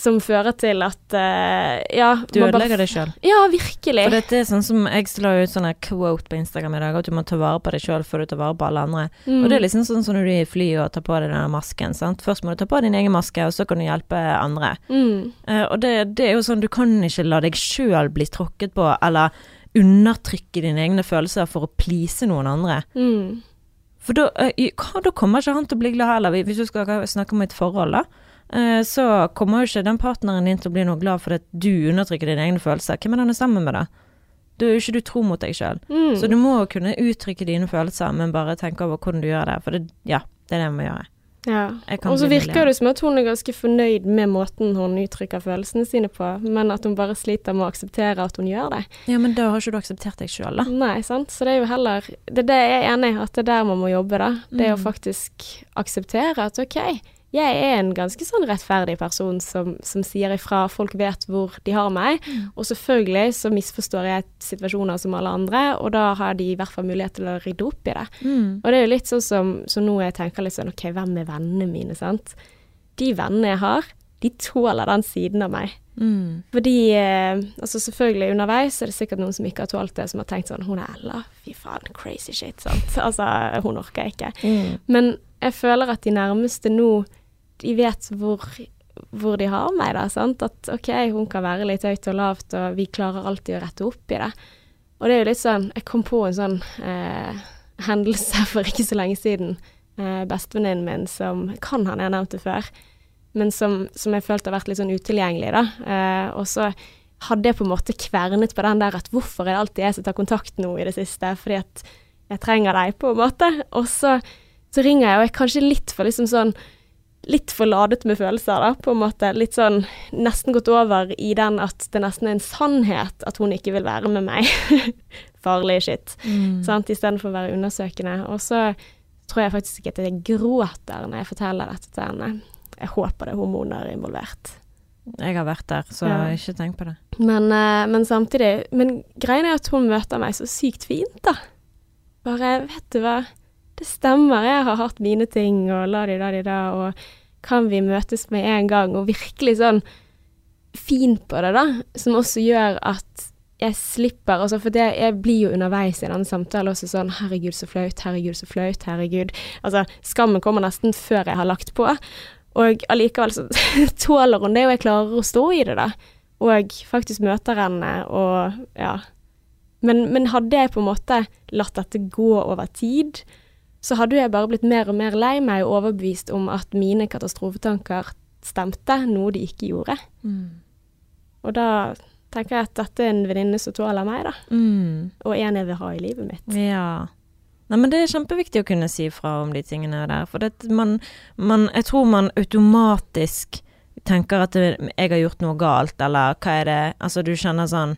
som fører til at uh, Ja. Du ødelegger deg sjøl. Ja, virkelig. For dette er sånn som Jeg la ut sånn quote på Instagram i dag, at du må ta vare på deg sjøl før du tar vare på alle andre. Mm. Og det er liksom sånn som når du er i flyet og tar på deg denne masken. Sant? Først må du ta på din egen maske, og så kan du hjelpe andre. mm. Uh, og det, det er jo sånn, du kan ikke la deg sjøl bli tråkket på, eller undertrykke dine egne følelser for å please noen andre. Mm. For da, uh, da kommer ikke han til å bli glad heller. Hvis du skal snakke om et forhold, da. Eh, Så kommer jo ikke den partneren din til å bli noe glad for at du undertrykker dine egne følelser. Hvem er den er sammen med, da? Da er jo ikke du tro mot deg sjøl. Mm. Så du må kunne uttrykke dine følelser, men bare tenke over hvordan du gjør det. For det, ja, det er det vi må gjøre. Ja. Og så virker det som at hun er ganske fornøyd med måten hun uttrykker følelsene sine på, men at hun bare sliter med å akseptere at hun gjør det. Ja, men da har ikke du akseptert deg sjøl, da. Nei, sant. Så det er jo heller Det er det jeg er enig i, at det er der man må jobbe, da. Det er å Mm. faktisk akseptere at OK, jeg er en ganske sånn rettferdig person som, som sier ifra. Folk vet hvor de har meg. Og selvfølgelig så misforstår jeg situasjoner som alle andre, og da har de i hvert fall mulighet til å rydde opp i det. Mm. Og det er jo litt sånn som Så nå jeg tenker litt sånn OK, hvem er vennene mine, sant? De vennene jeg har, de tåler den siden av meg. Mm. Fordi eh, altså selvfølgelig underveis er det sikkert noen som ikke har tålt det, som har tenkt sånn Hun er Ella, fy faen, crazy shit, sant. [LAUGHS] Altså, hun orker jeg ikke. Mm. Men jeg føler at de nærmeste nå, de vet hvor, hvor de har meg, da, sant. At OK, hun kan være litt høyt og lavt, og vi klarer alltid å rette opp i det. Og det er jo litt sånn Jeg kom på en sånn eh, hendelse for ikke så lenge siden. Eh, Bestevenninnen min som Kan han, jeg har nevnt det før. Men som, som jeg følte har vært litt sånn utilgjengelig, da. Eh, og så hadde jeg på en måte kvernet på den der at hvorfor er det alltid jeg som tar kontakt nå i det siste? Fordi at jeg trenger deg, på en måte. Og så, så ringer jeg, og jeg er kanskje litt for liksom sånn Litt for ladet med følelser, da, på en måte. Litt sånn nesten gått over i den at det nesten er en sannhet at hun ikke vil være med meg. [LAUGHS] Farlig shit. Mm. Sant? Istedenfor å være undersøkende. Og så tror jeg faktisk ikke at jeg gråter når jeg forteller dette til henne. Jeg håper det er hormoner involvert. Jeg har vært der, så Ja. ikke tenk på det. Men, eh, men samtidig Men greien er at hun møter meg så sykt fint, da. Bare, vet du hva, det stemmer, jeg har hatt mine ting, og la de da de da, og kan vi møtes med en gang, og virkelig sånn fin på det, da, som også gjør at jeg slipper altså For det, jeg blir jo underveis i denne samtalen også sånn Herregud, så flaut. Herregud, så flaut. Herregud. Altså, skammen kommer nesten før jeg har lagt på. Og allikevel så [LAUGHS] tåler hun det, og jeg klarer å stå i det, da. Og faktisk møter henne, og ja. Men, men hadde jeg på en måte latt dette gå over tid, så hadde jeg bare blitt mer og mer lei meg og overbevist om at mine katastrofetanker stemte, noe de ikke gjorde. Mm. Og da tenker jeg at dette er en venninne som tåler meg, da. Mm. Og en jeg vil ha i livet mitt. Ja. Nei, men det er kjempeviktig å kunne si fra om de tingene der. For det, man, man, jeg tror man automatisk tenker at jeg har gjort noe galt, eller hva er det Altså, du kjenner sånn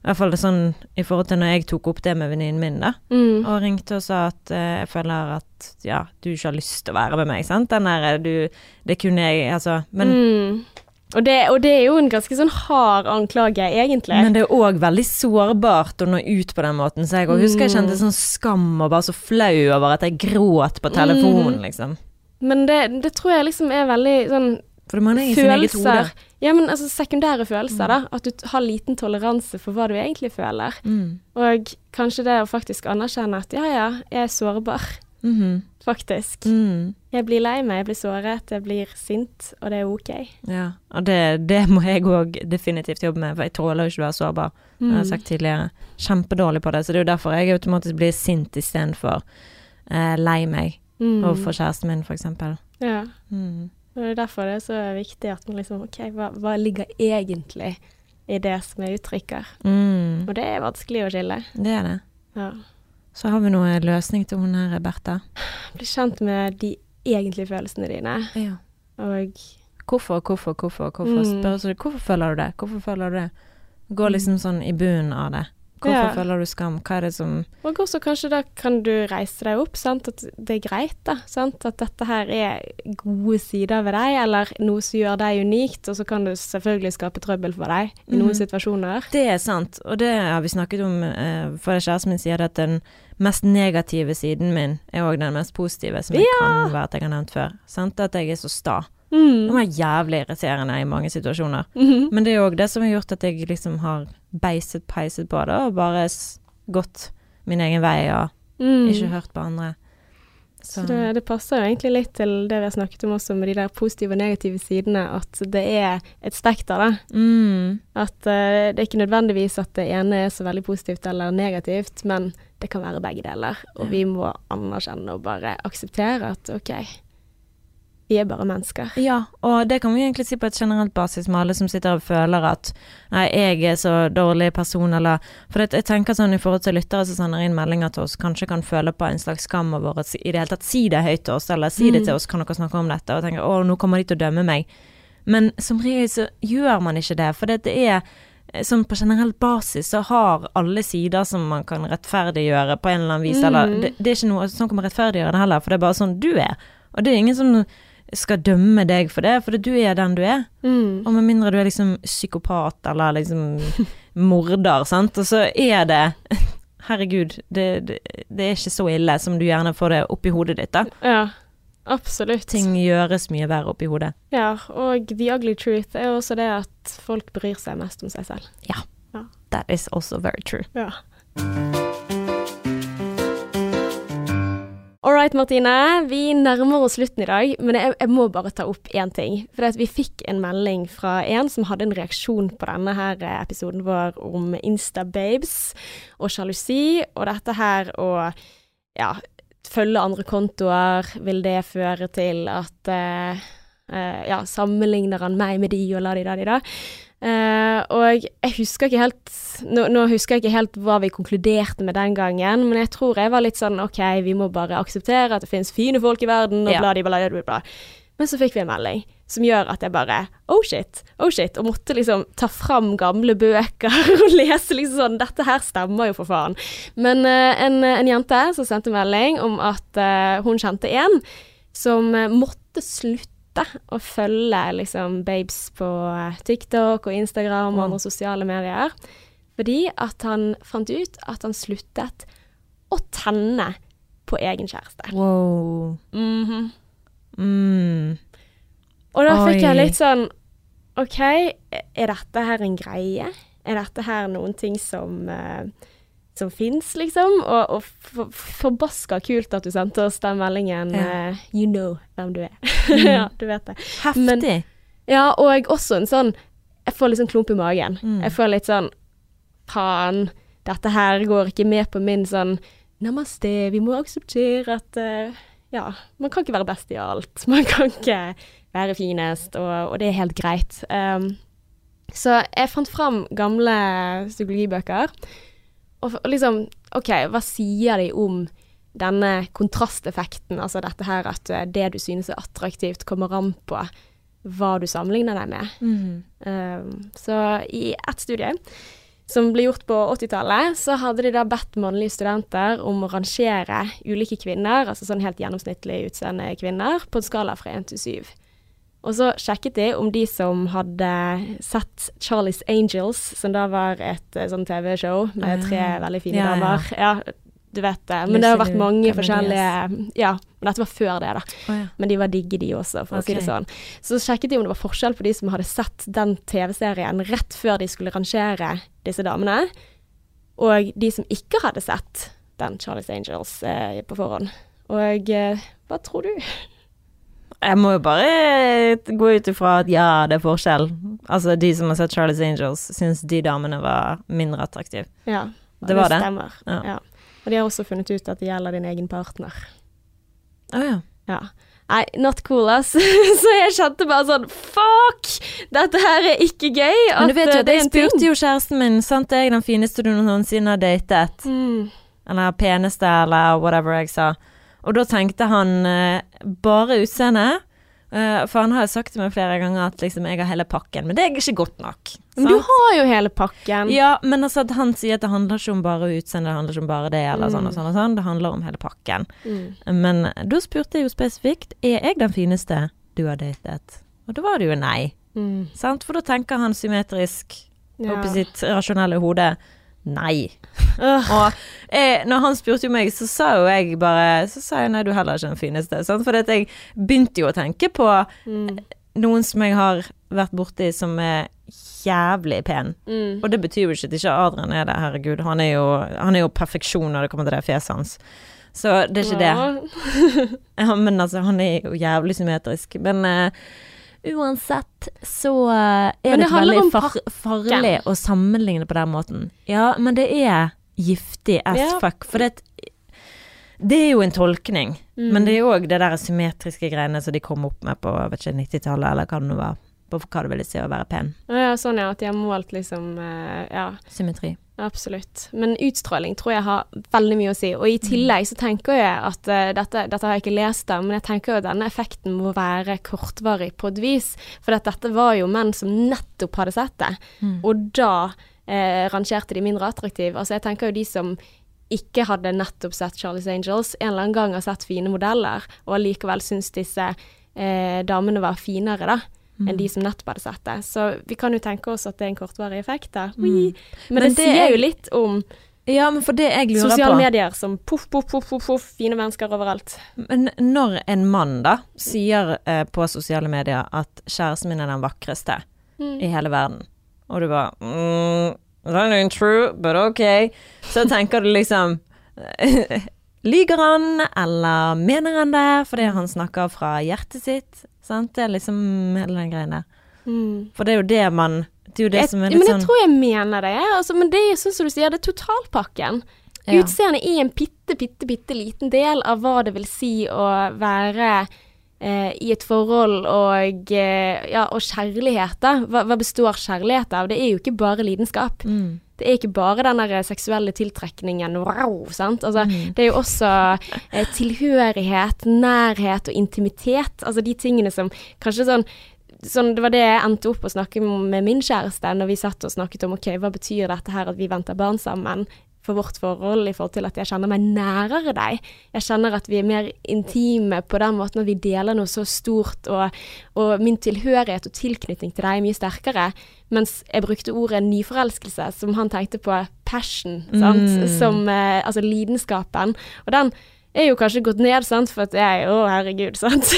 I hvert fall det sånn i forhold til når jeg tok opp det med venninnen min, da. Mm. Og ringte og sa at eh, jeg føler at ja, du ikke har lyst til å være med meg, sant. Den der du Det kunne jeg Altså, men mm. og, det, og det er jo en ganske sånn hard anklage, egentlig. Men det er òg veldig sårbart å nå ut på den måten, så jeg òg husker jeg kjente sånn skam og bare så flau over at jeg gråt på telefonen, Mm. liksom. Men det, det tror jeg liksom er veldig sånn For man er i sin eget hode. følelser. Ja, men altså sekundære følelser, da. At du har liten toleranse for hva du egentlig føler. Mm. Og kanskje det å faktisk anerkjenne at ja, ja, jeg er sårbar. Mhm. Faktisk. Mm. Jeg blir lei meg, jeg blir såret, jeg blir sint, og det er ok. Ja, og det, det må jeg òg definitivt jobbe med, for jeg tåler jo ikke å være sårbar. Det har jeg Mm. sagt tidligere. Kjempedårlig på det, så det er jo derfor jeg automatisk blir sint istedenfor eh, lei meg. Mm. overfor kjæresten min, eksempel. Ja. Mm. Og det er derfor det er så viktig at man liksom OK, hva, hva ligger egentlig i det som er uttrykker? Mm. Og det er vanskelig å skille. Det er det. Ja. Så har vi noe løsning til hun her, Bertha. Bli kjent med de egentlige følelsene dine, Ja. og Hvorfor, hvorfor, hvorfor? Hvorfor, Mm. Spør så, hvorfor føler du det? Hvorfor føler du det? Gå liksom sånn i bunnen av det. Hvorfor Ja. føler du skam? Hva er det som Og også kanskje da kan du reise deg opp, sant? at det er greit, da. Sant? At dette her er gode sider ved deg, eller noe som gjør deg unikt, og så kan det selvfølgelig skape trøbbel for deg i noen mm. situasjoner. Det er sant, og det har vi snakket om, eh, for kjæresten min sier at den mest negative siden min er òg den mest positive, som jeg kan være at jeg har nevnt før. Sant? At jeg er så sta. Mm. Det var jævlig irriterende i mange situasjoner. Mhm. Men det er òg det som har gjort at jeg liksom har beiset, peiset på det, og bare gått min egen vei og Mm. ikke hørt på andre. Så det, det passer jo egentlig litt til det vi har snakket om også, med de der positive og negative sidene, at det er et spekter, da. mm, At uh, det er ikke nødvendigvis at det ene er så veldig positivt eller negativt, men det kan være begge deler. Og Ja. vi må anerkjenne og bare akseptere at OK, vi er bare mennesker. Ja, og det kan vi egentlig si på et generelt basis med alle som sitter og føler at nei, jeg er så dårlig person, eller For det, jeg tenker sånn i forhold til lyttere som sender inn meldinger til oss, kanskje kan føle på en slags skam over å i det hele tatt si det høyt til oss, eller si det Mm. til oss, kan dere snakke om dette, og tenke å, nå kommer de til å dømme meg. Men som regel så gjør man ikke det, for det er Sånn på generell basis så har alle sider som man kan rettferdiggjøre på en eller annen vis, eller Mm. det, det er ikke noe som kan rettferdiggjøre det heller, for det er bare sånn du er. Og det er ingen som skal dømme deg for det, for du er den du er. Mm. Og med mindre du er liksom psykopat eller liksom [LAUGHS] morder, sant, og så er det Herregud, det, det, det er ikke så ille som du gjerne får det oppi hodet ditt, da. Ja, absolutt. Ting gjøres mye verre oppi hodet. Ja, og the ugly truth er også det at folk bryr seg mest om seg selv. Ja, That is also very true. Ja. All right, Martine. Vi nærmer oss slutten i dag, men jeg, jeg må bare ta opp én ting. For vi fikk en melding fra en som hadde en reaksjon på denne her episoden vår om Insta-babes og sjalusi, og dette her å ja, følge andre kontoer, vil det føre til at uh, uh, ja, sammenligner han meg med de og la de da de da. Eh, og jeg husker ikke helt nå, nå husker jeg ikke helt hva vi konkluderte med den gangen, men jeg tror jeg var litt sånn OK, vi må bare akseptere at det finnes fine folk i verden, og Ja. bla, bla, bla, bla. Men så fikk vi en melding som gjør at jeg bare Oh shit, oh shit. Og måtte liksom ta fram gamle bøker [LAUGHS] og lese liksom sånn Dette her stemmer jo, for faen. Men uh, en, en jente som sendte melding om at uh, hun kjente en som måtte slutte å følge liksom babes på eh, TikTok og Instagram og Mm. andre sosiale medier. Fordi at han fant ut at han sluttet å tenne på egen kjæreste. Wow. Mhm. Mm. Og da fikk jeg litt sånn OK, er dette her en greie? Er dette her noen ting som uh, som fins, liksom? Og, og for, forbaska kult at du sendte oss den meldingen. Ja. Uh, you know hvem du er. Mm. [LAUGHS] ja, du vet det. Heftig. Ja, og også en sånn Jeg får litt sånn klump i magen. Mm. Jeg får litt sånn Faen, dette her går ikke med på min sånn Namaste, vi må akseptere at uh, Ja, man kan ikke være best i alt. [LAUGHS] Man kan ikke være finest, og, og det er helt greit. Um, så jeg fant fram gamle psykologibøker, og, og liksom OK, hva sier de om denne kontrasteffekten, altså dette her at eh, det du synes er attraktivt, kommer an på hva du sammenligner deg med. Mm. Um, så i ett studie som ble gjort på 80-tallet, så hadde de da bedt mannlige studenter om å rangere ulike kvinner, altså sånn helt gjennomsnittlig utseende kvinner, på en skala fra 1 til 7. Og så sjekket de om de som hadde sett Charlie's Angels, som da var et eh, sånn TV-show med tre Ah. veldig fine Ja, ja. damer. Ja, du vet det. Men det har vært mange forskjellige Ja, men dette var før det, da. Oh, ja. Men de var digge, de også, for å si det sånn. Så sjekket de om det var forskjell på de som hadde sett den TV-serien rett før de skulle rangere disse damene, og de som ikke hadde sett den Charlie's Angels eh, på forhånd. Og eh, hva tror du? Jeg må jo bare gå ut ifra at ja, det er forskjell. Altså, de som har sett Charlie's Angels, syns de damene var mindre attraktive. Ja, Det det? stemmer. Ja. Ja. Og de har også funnet ut at det gjelder din egen partner. Å ja. Ja. Nei, not cool, ass. [LAUGHS] så jeg kjente bare sånn Fuck! Dette her er ikke gøy. Men du vet jo eh, at jeg spurte jo kjæresten min, sant, er jeg den fineste du noensinne har datet? mm. Eller peneste, eller whatever jeg sa. Og da tenkte han eh, bare utseende. eh, for han har jo sagt til meg flere ganger at liksom jeg har hele pakken, men det er ikke godt nok. Men du har jo hele pakken. Ja, men altså han sier at det handler ikke om bare utseende, det handler ikke om bare det, eller Mm. sånn og sånn og sånn. Det handler om hele pakken. Mm. Men da spurte jeg jo spesifikt er jeg den fineste du har datet. Og da var det jo nei. Mm. Sant? For da tenker han symmetrisk Ja. oppi sitt rasjonelle hode nei. Og eh, når han spurte meg, så sa jo jeg bare Så sa jeg nei, du er heller ikke den fineste. Sant? For jeg begynte jo å tenke på Mm. noen som jeg har vært borti som er jævlig pen. Mm. Og det betyr jo ikke at ikke Adrian er det, herregud. Han er jo, han er jo perfeksjon når det kommer til det fjeset hans. Så det er ikke det. Ja. Ja, men altså, han er jo jævlig symmetrisk. Men eh, uansett så eh, er det det, veldig far farlig å sammenligne på den måten. Ja, men det er giftig as Ja. fuck. For det, det er jo en tolkning. Mm. Men det er òg det der symmetriske greiene som de kom opp med på 90-tallet, eller hva det nå var. På hva det ville si å være pen. Ja, sånn ja, at de har målt liksom eh, Ja, Symmetri. Absolutt. Men utstråling tror jeg har veldig mye å si. Og i tillegg så tenker jeg at uh, dette, dette har jeg ikke lest om, men jeg tenker jo denne effekten må være kortvarig på et vis. For at dette var jo menn som nettopp hadde sett det, Mm. og da uh, rangerte de mindre attraktive. Altså jeg tenker jo de som ikke hadde nettopp sett Charlie's Angels, en eller annen gang har sett fine modeller, og allikevel syns disse uh, damene var finere, da. Enn de som nettopp hadde sett det. Så vi kan jo tenke oss at det er en kortvarig effekt, da. Ui. Men, Men det, det sier er- jo litt om Ja, men for det jeg lurer sosiale på medier som poff, poff, poff, poff, poff, fine mennesker overalt. Men når en mann da sier eh, på sosiale medier at kjæresten min er den vakreste Mm. i hele verden, og du bare mm, That ain't true, but ok. Så tenker du liksom [LAUGHS] Lyger han, eller mener han det fordi han snakker fra hjertet sitt? Sant? Det er liksom hele den greien der. Mm. For det er jo det man Det er jo det Jeg, som er men litt jeg sånn tror jeg mener det. Altså, men det er sånn som du sier, det er totalpakken. ja. Utseendet er en bitte, bitte, bitte liten del av hva det vil si å være eh, i et forhold og, eh, ja, og kjærlighet, da. Hva, hva består kjærlighet av? Det er jo ikke bare lidenskap. mm. Det er ikke bare den der seksuelle tiltrekningen, wow, sant. Altså, Mm. det er jo også eh, tilhørighet, nærhet og intimitet. Altså de tingene som kanskje sånn Sånn, det var det jeg endte opp å snakke med min kjæreste når vi satt og snakket om ok, hva betyr dette her at vi venter barn sammen for vårt forhold i forhold til at jeg kjenner meg nærere deg. Jeg kjenner at vi er mer intime på den måten at vi deler noe så stort, og, og min tilhørighet og tilknytning til deg er mye sterkere. Mens jeg brukte ordet nyforelskelse, som han tenkte på passion, sant? Mm. som eh, altså lidenskapen. Og den er jo kanskje gått ned, sant, for at jeg Å, herregud, sant.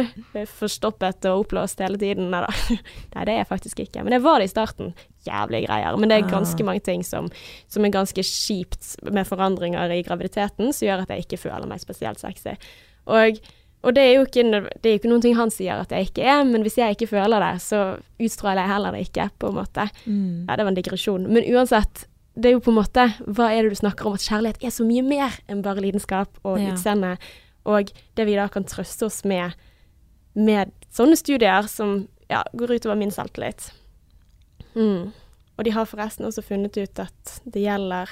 [LAUGHS] Forstoppet og oppblåst hele tiden. Nei da. [LAUGHS] Nei, det er jeg faktisk ikke. Men det var det i starten. Jævlige greier. Men det er ganske Ah. mange ting som, som er ganske kjipt med forandringer i graviditeten, som gjør at jeg ikke føler meg spesielt sexy. Og og det er, jo ikke, det er ikke noen ting han sier at jeg ikke er, men hvis jeg ikke føler det, så utstråler jeg heller det ikke, på en måte. Mm. Ja, det var en digresjon. Men uansett, det er jo på en måte Hva er det du snakker om? At kjærlighet er så mye mer enn bare lidenskap og Ja. utseende. Og det vi da kan trøste oss med, med sånne studier som ja, går utover min selvtillit. Mm. Og de har forresten også funnet ut at det gjelder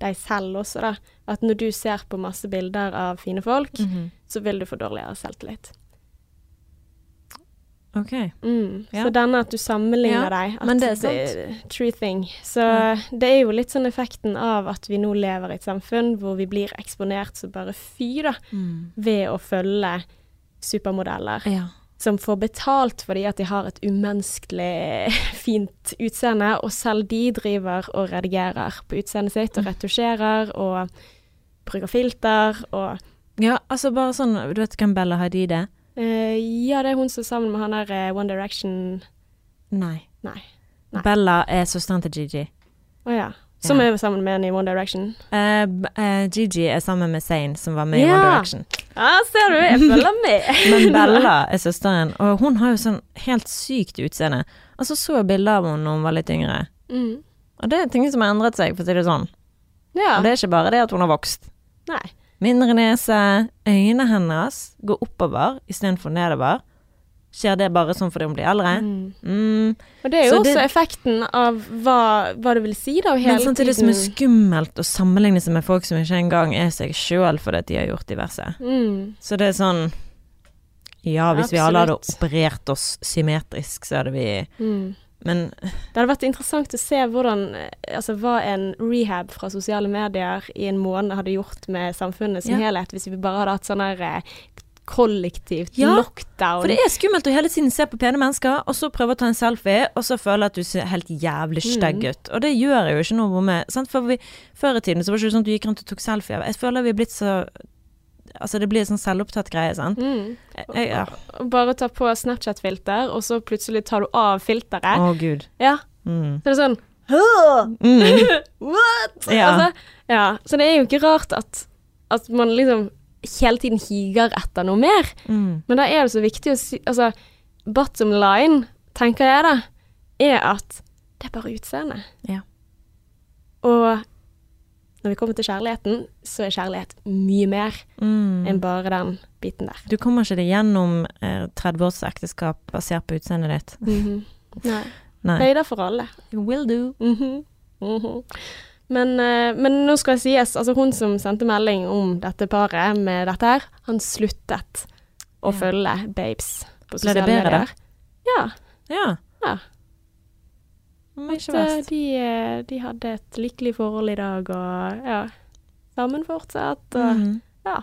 deg selv også, da. At når du ser på masse bilder av fine folk, Mhm. så vil du få dårligere selvtillit. Ok. Mm. Ja. Så denne at du sammenligner Ja, deg, men det er sant. true thing. Så Ja. det er jo litt sånn effekten av at vi nå lever i et samfunn hvor vi blir eksponert som bare fy, da, Mm. ved å følge supermodeller som får betalt fordi at de har et umenneskelig [LAUGHS] fint utseende, og selv de driver og redigerer på utseendet sitt og retusjerer og bruker filter og ja, altså bare sånn Du vet hvem Bella Hadid er? Eh, Ja, det er hun som er sammen med han der eh, One Direction Nei. Nei. Nei. Bella er søsteren til Gigi. Å ja. Som Ja. er sammen med henne i One Direction. Uh, eh, Gigi er sammen med Zain, som var med i One Direction. Ja, ser du, jeg følger med. [LAUGHS] Men Bella er søsteren, og hun har jo sånn helt sykt utseende. Og så jeg bilder av henne når hun var litt yngre. Mm. Og det er ting som har endret seg, for å si det sånn. Ja. Og det er ikke bare det at hun har vokst. Nei. Mindre nese. Øynene hennes går oppover istedenfor nedover. Skjer det bare sånn fordi hun blir eldre? Mm. Mm. Og det er jo Så også det- effekten av hva, hva det vil si, da, hele tiden. Men samtidig som er skummelt å sammenligne seg med folk som ikke engang er seg sjøl fordi de har gjort diverse. mm. Så det er sånn Ja, hvis vi alle hadde operert oss symmetrisk, så hadde vi Mm. Men Det hadde vært interessant å se hvordan eh, Altså hva en rehab fra sosiale medier i en måned hadde gjort med samfunnet som Ja. helhet, hvis vi bare hadde hatt sånn her eh, kollektivt Ja, lockdown. For det er skummelt å hele tiden se på pene mennesker, og så prøve å ta en selfie, og så føle at du ser helt jævlig stygg Mm. ut. Og det gjør jeg jo ikke noe med. Sant? For vi, før i tiden så var det ikke sånn at du gikk rundt og tok selfie. Jeg føler vi er blitt så Altså, det blir en sånn selvopptatt greie, sant. Mm. Jeg, jeg, ja. Bare ta på Snapchat-filter, og så plutselig tar du av filteret. Å, gud. Ja, Mm. så er det sånn Mm. [LAUGHS] What? Ja. Altså, ja. Så det er jo ikke rart at, at man liksom hele tiden higer etter noe mer. Mm. Men da er det så viktig å si Altså, bottom line, tenker jeg da, er at det er bare utseendet. Ja. Og når vi kommer til kjærligheten, så er kjærlighet mye mer Mm. enn bare den biten der. Du kommer ikke deg gjennom eh, 30 års ekteskap basert på utseendet ditt. Mhm. Nei. Nei. Høyder for alle. Will do. Mhm. -hmm. Men, eh, men nå skal det sies, altså hun som sendte melding om dette paret med dette her, han sluttet å Ja. følge babes på Ble det bedre da? medier. Ja. Ja. Ja. At, eh, de, eh, de hadde et lykkelig forhold i dag, og ja, sammen fortsatt. Og, Mhm. ja.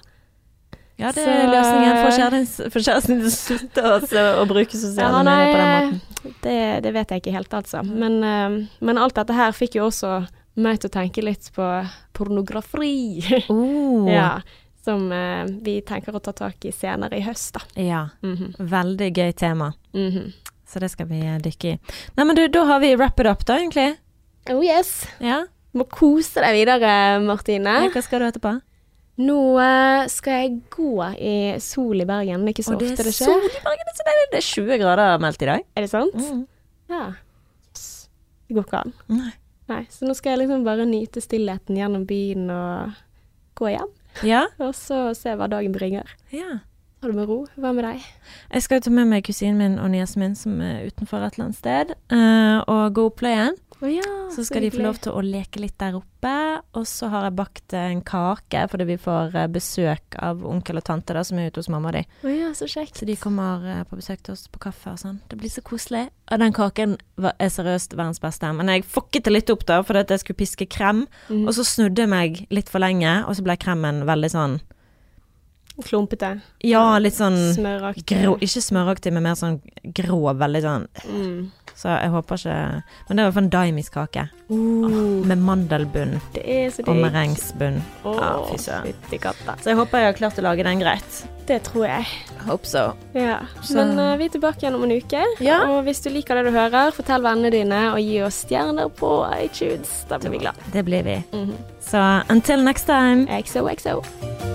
Ja, det Så- er løsningen for kjæresten, for til å slutte å, å bruke sosiale Ja, medier på den måten. Det, det vet jeg ikke helt, altså. Men, uh, men alt dette her fikk jo også meg til å tenke litt på pornografi. [LAUGHS] Oh. ja, som eh, vi tenker å ta tak i senere i høst, da. ja. Mhm. Veldig gøy tema. Mhm. Så det skal vi dykke i. Nei, men du, da har vi wrap it up, da, egentlig. Oh yes. Ja. Må kose deg videre, Martine. Hva skal du etterpå? Nå eh, skal jeg gå i sol i Bergen. Det er ikke så det ofte det skjer. sol i Bergen, det er så deilig. Det er 20 grader meldt i dag. Er det sant? Mm. Ja. Det går ikke an. Nei. Nei, så nå skal jeg liksom bare nyte stillheten gjennom byen og gå hjem. Ja? [LAUGHS] Og så se hva dagen bringer. ja. Ha det med ro. Hva med deg? Jeg skal ta med meg kusinen min og niesen min som er utenfor et eller annet sted, uh, og gå Pløyen. Oh, ja, Så skal de få lov til å leke litt der oppe. Og så har jeg bakt en kake, fordi vi får eh, besøk av onkel og tante da, som er ute hos mamma og de. Å ja, så kjekt. Så de kommer eh, på besøk til oss på kaffe og sånn. Det blir så koselig. Og den kaken var, er seriøst verdens beste. Men jeg fucket det litt opp da, fordi jeg skulle piske krem. Mm. Og så snudde jeg meg litt for lenge, og så ble kremen veldig sånn Klumpete. Ja, litt sånn Smøraktig. grå Ikke smøraktig, men mer sånn grå. Veldig sånn Mm. Så jeg håper ikke Men det er i hvert fall en daimisk kake. Uh, Med mandelbunn det så og merengsbunn. Å, Ja, fy søren. Så jeg håper jeg har klart å lage den greit. Det tror jeg. Hope so. Ja. Men uh, vi er tilbake igjen om en uke. Ja. Og hvis du liker det du hører, fortell vennene dine og gi oss stjerner på iTunes. Da blir vi glad. Det blir vi. Mhm. Så until next time. XOXO.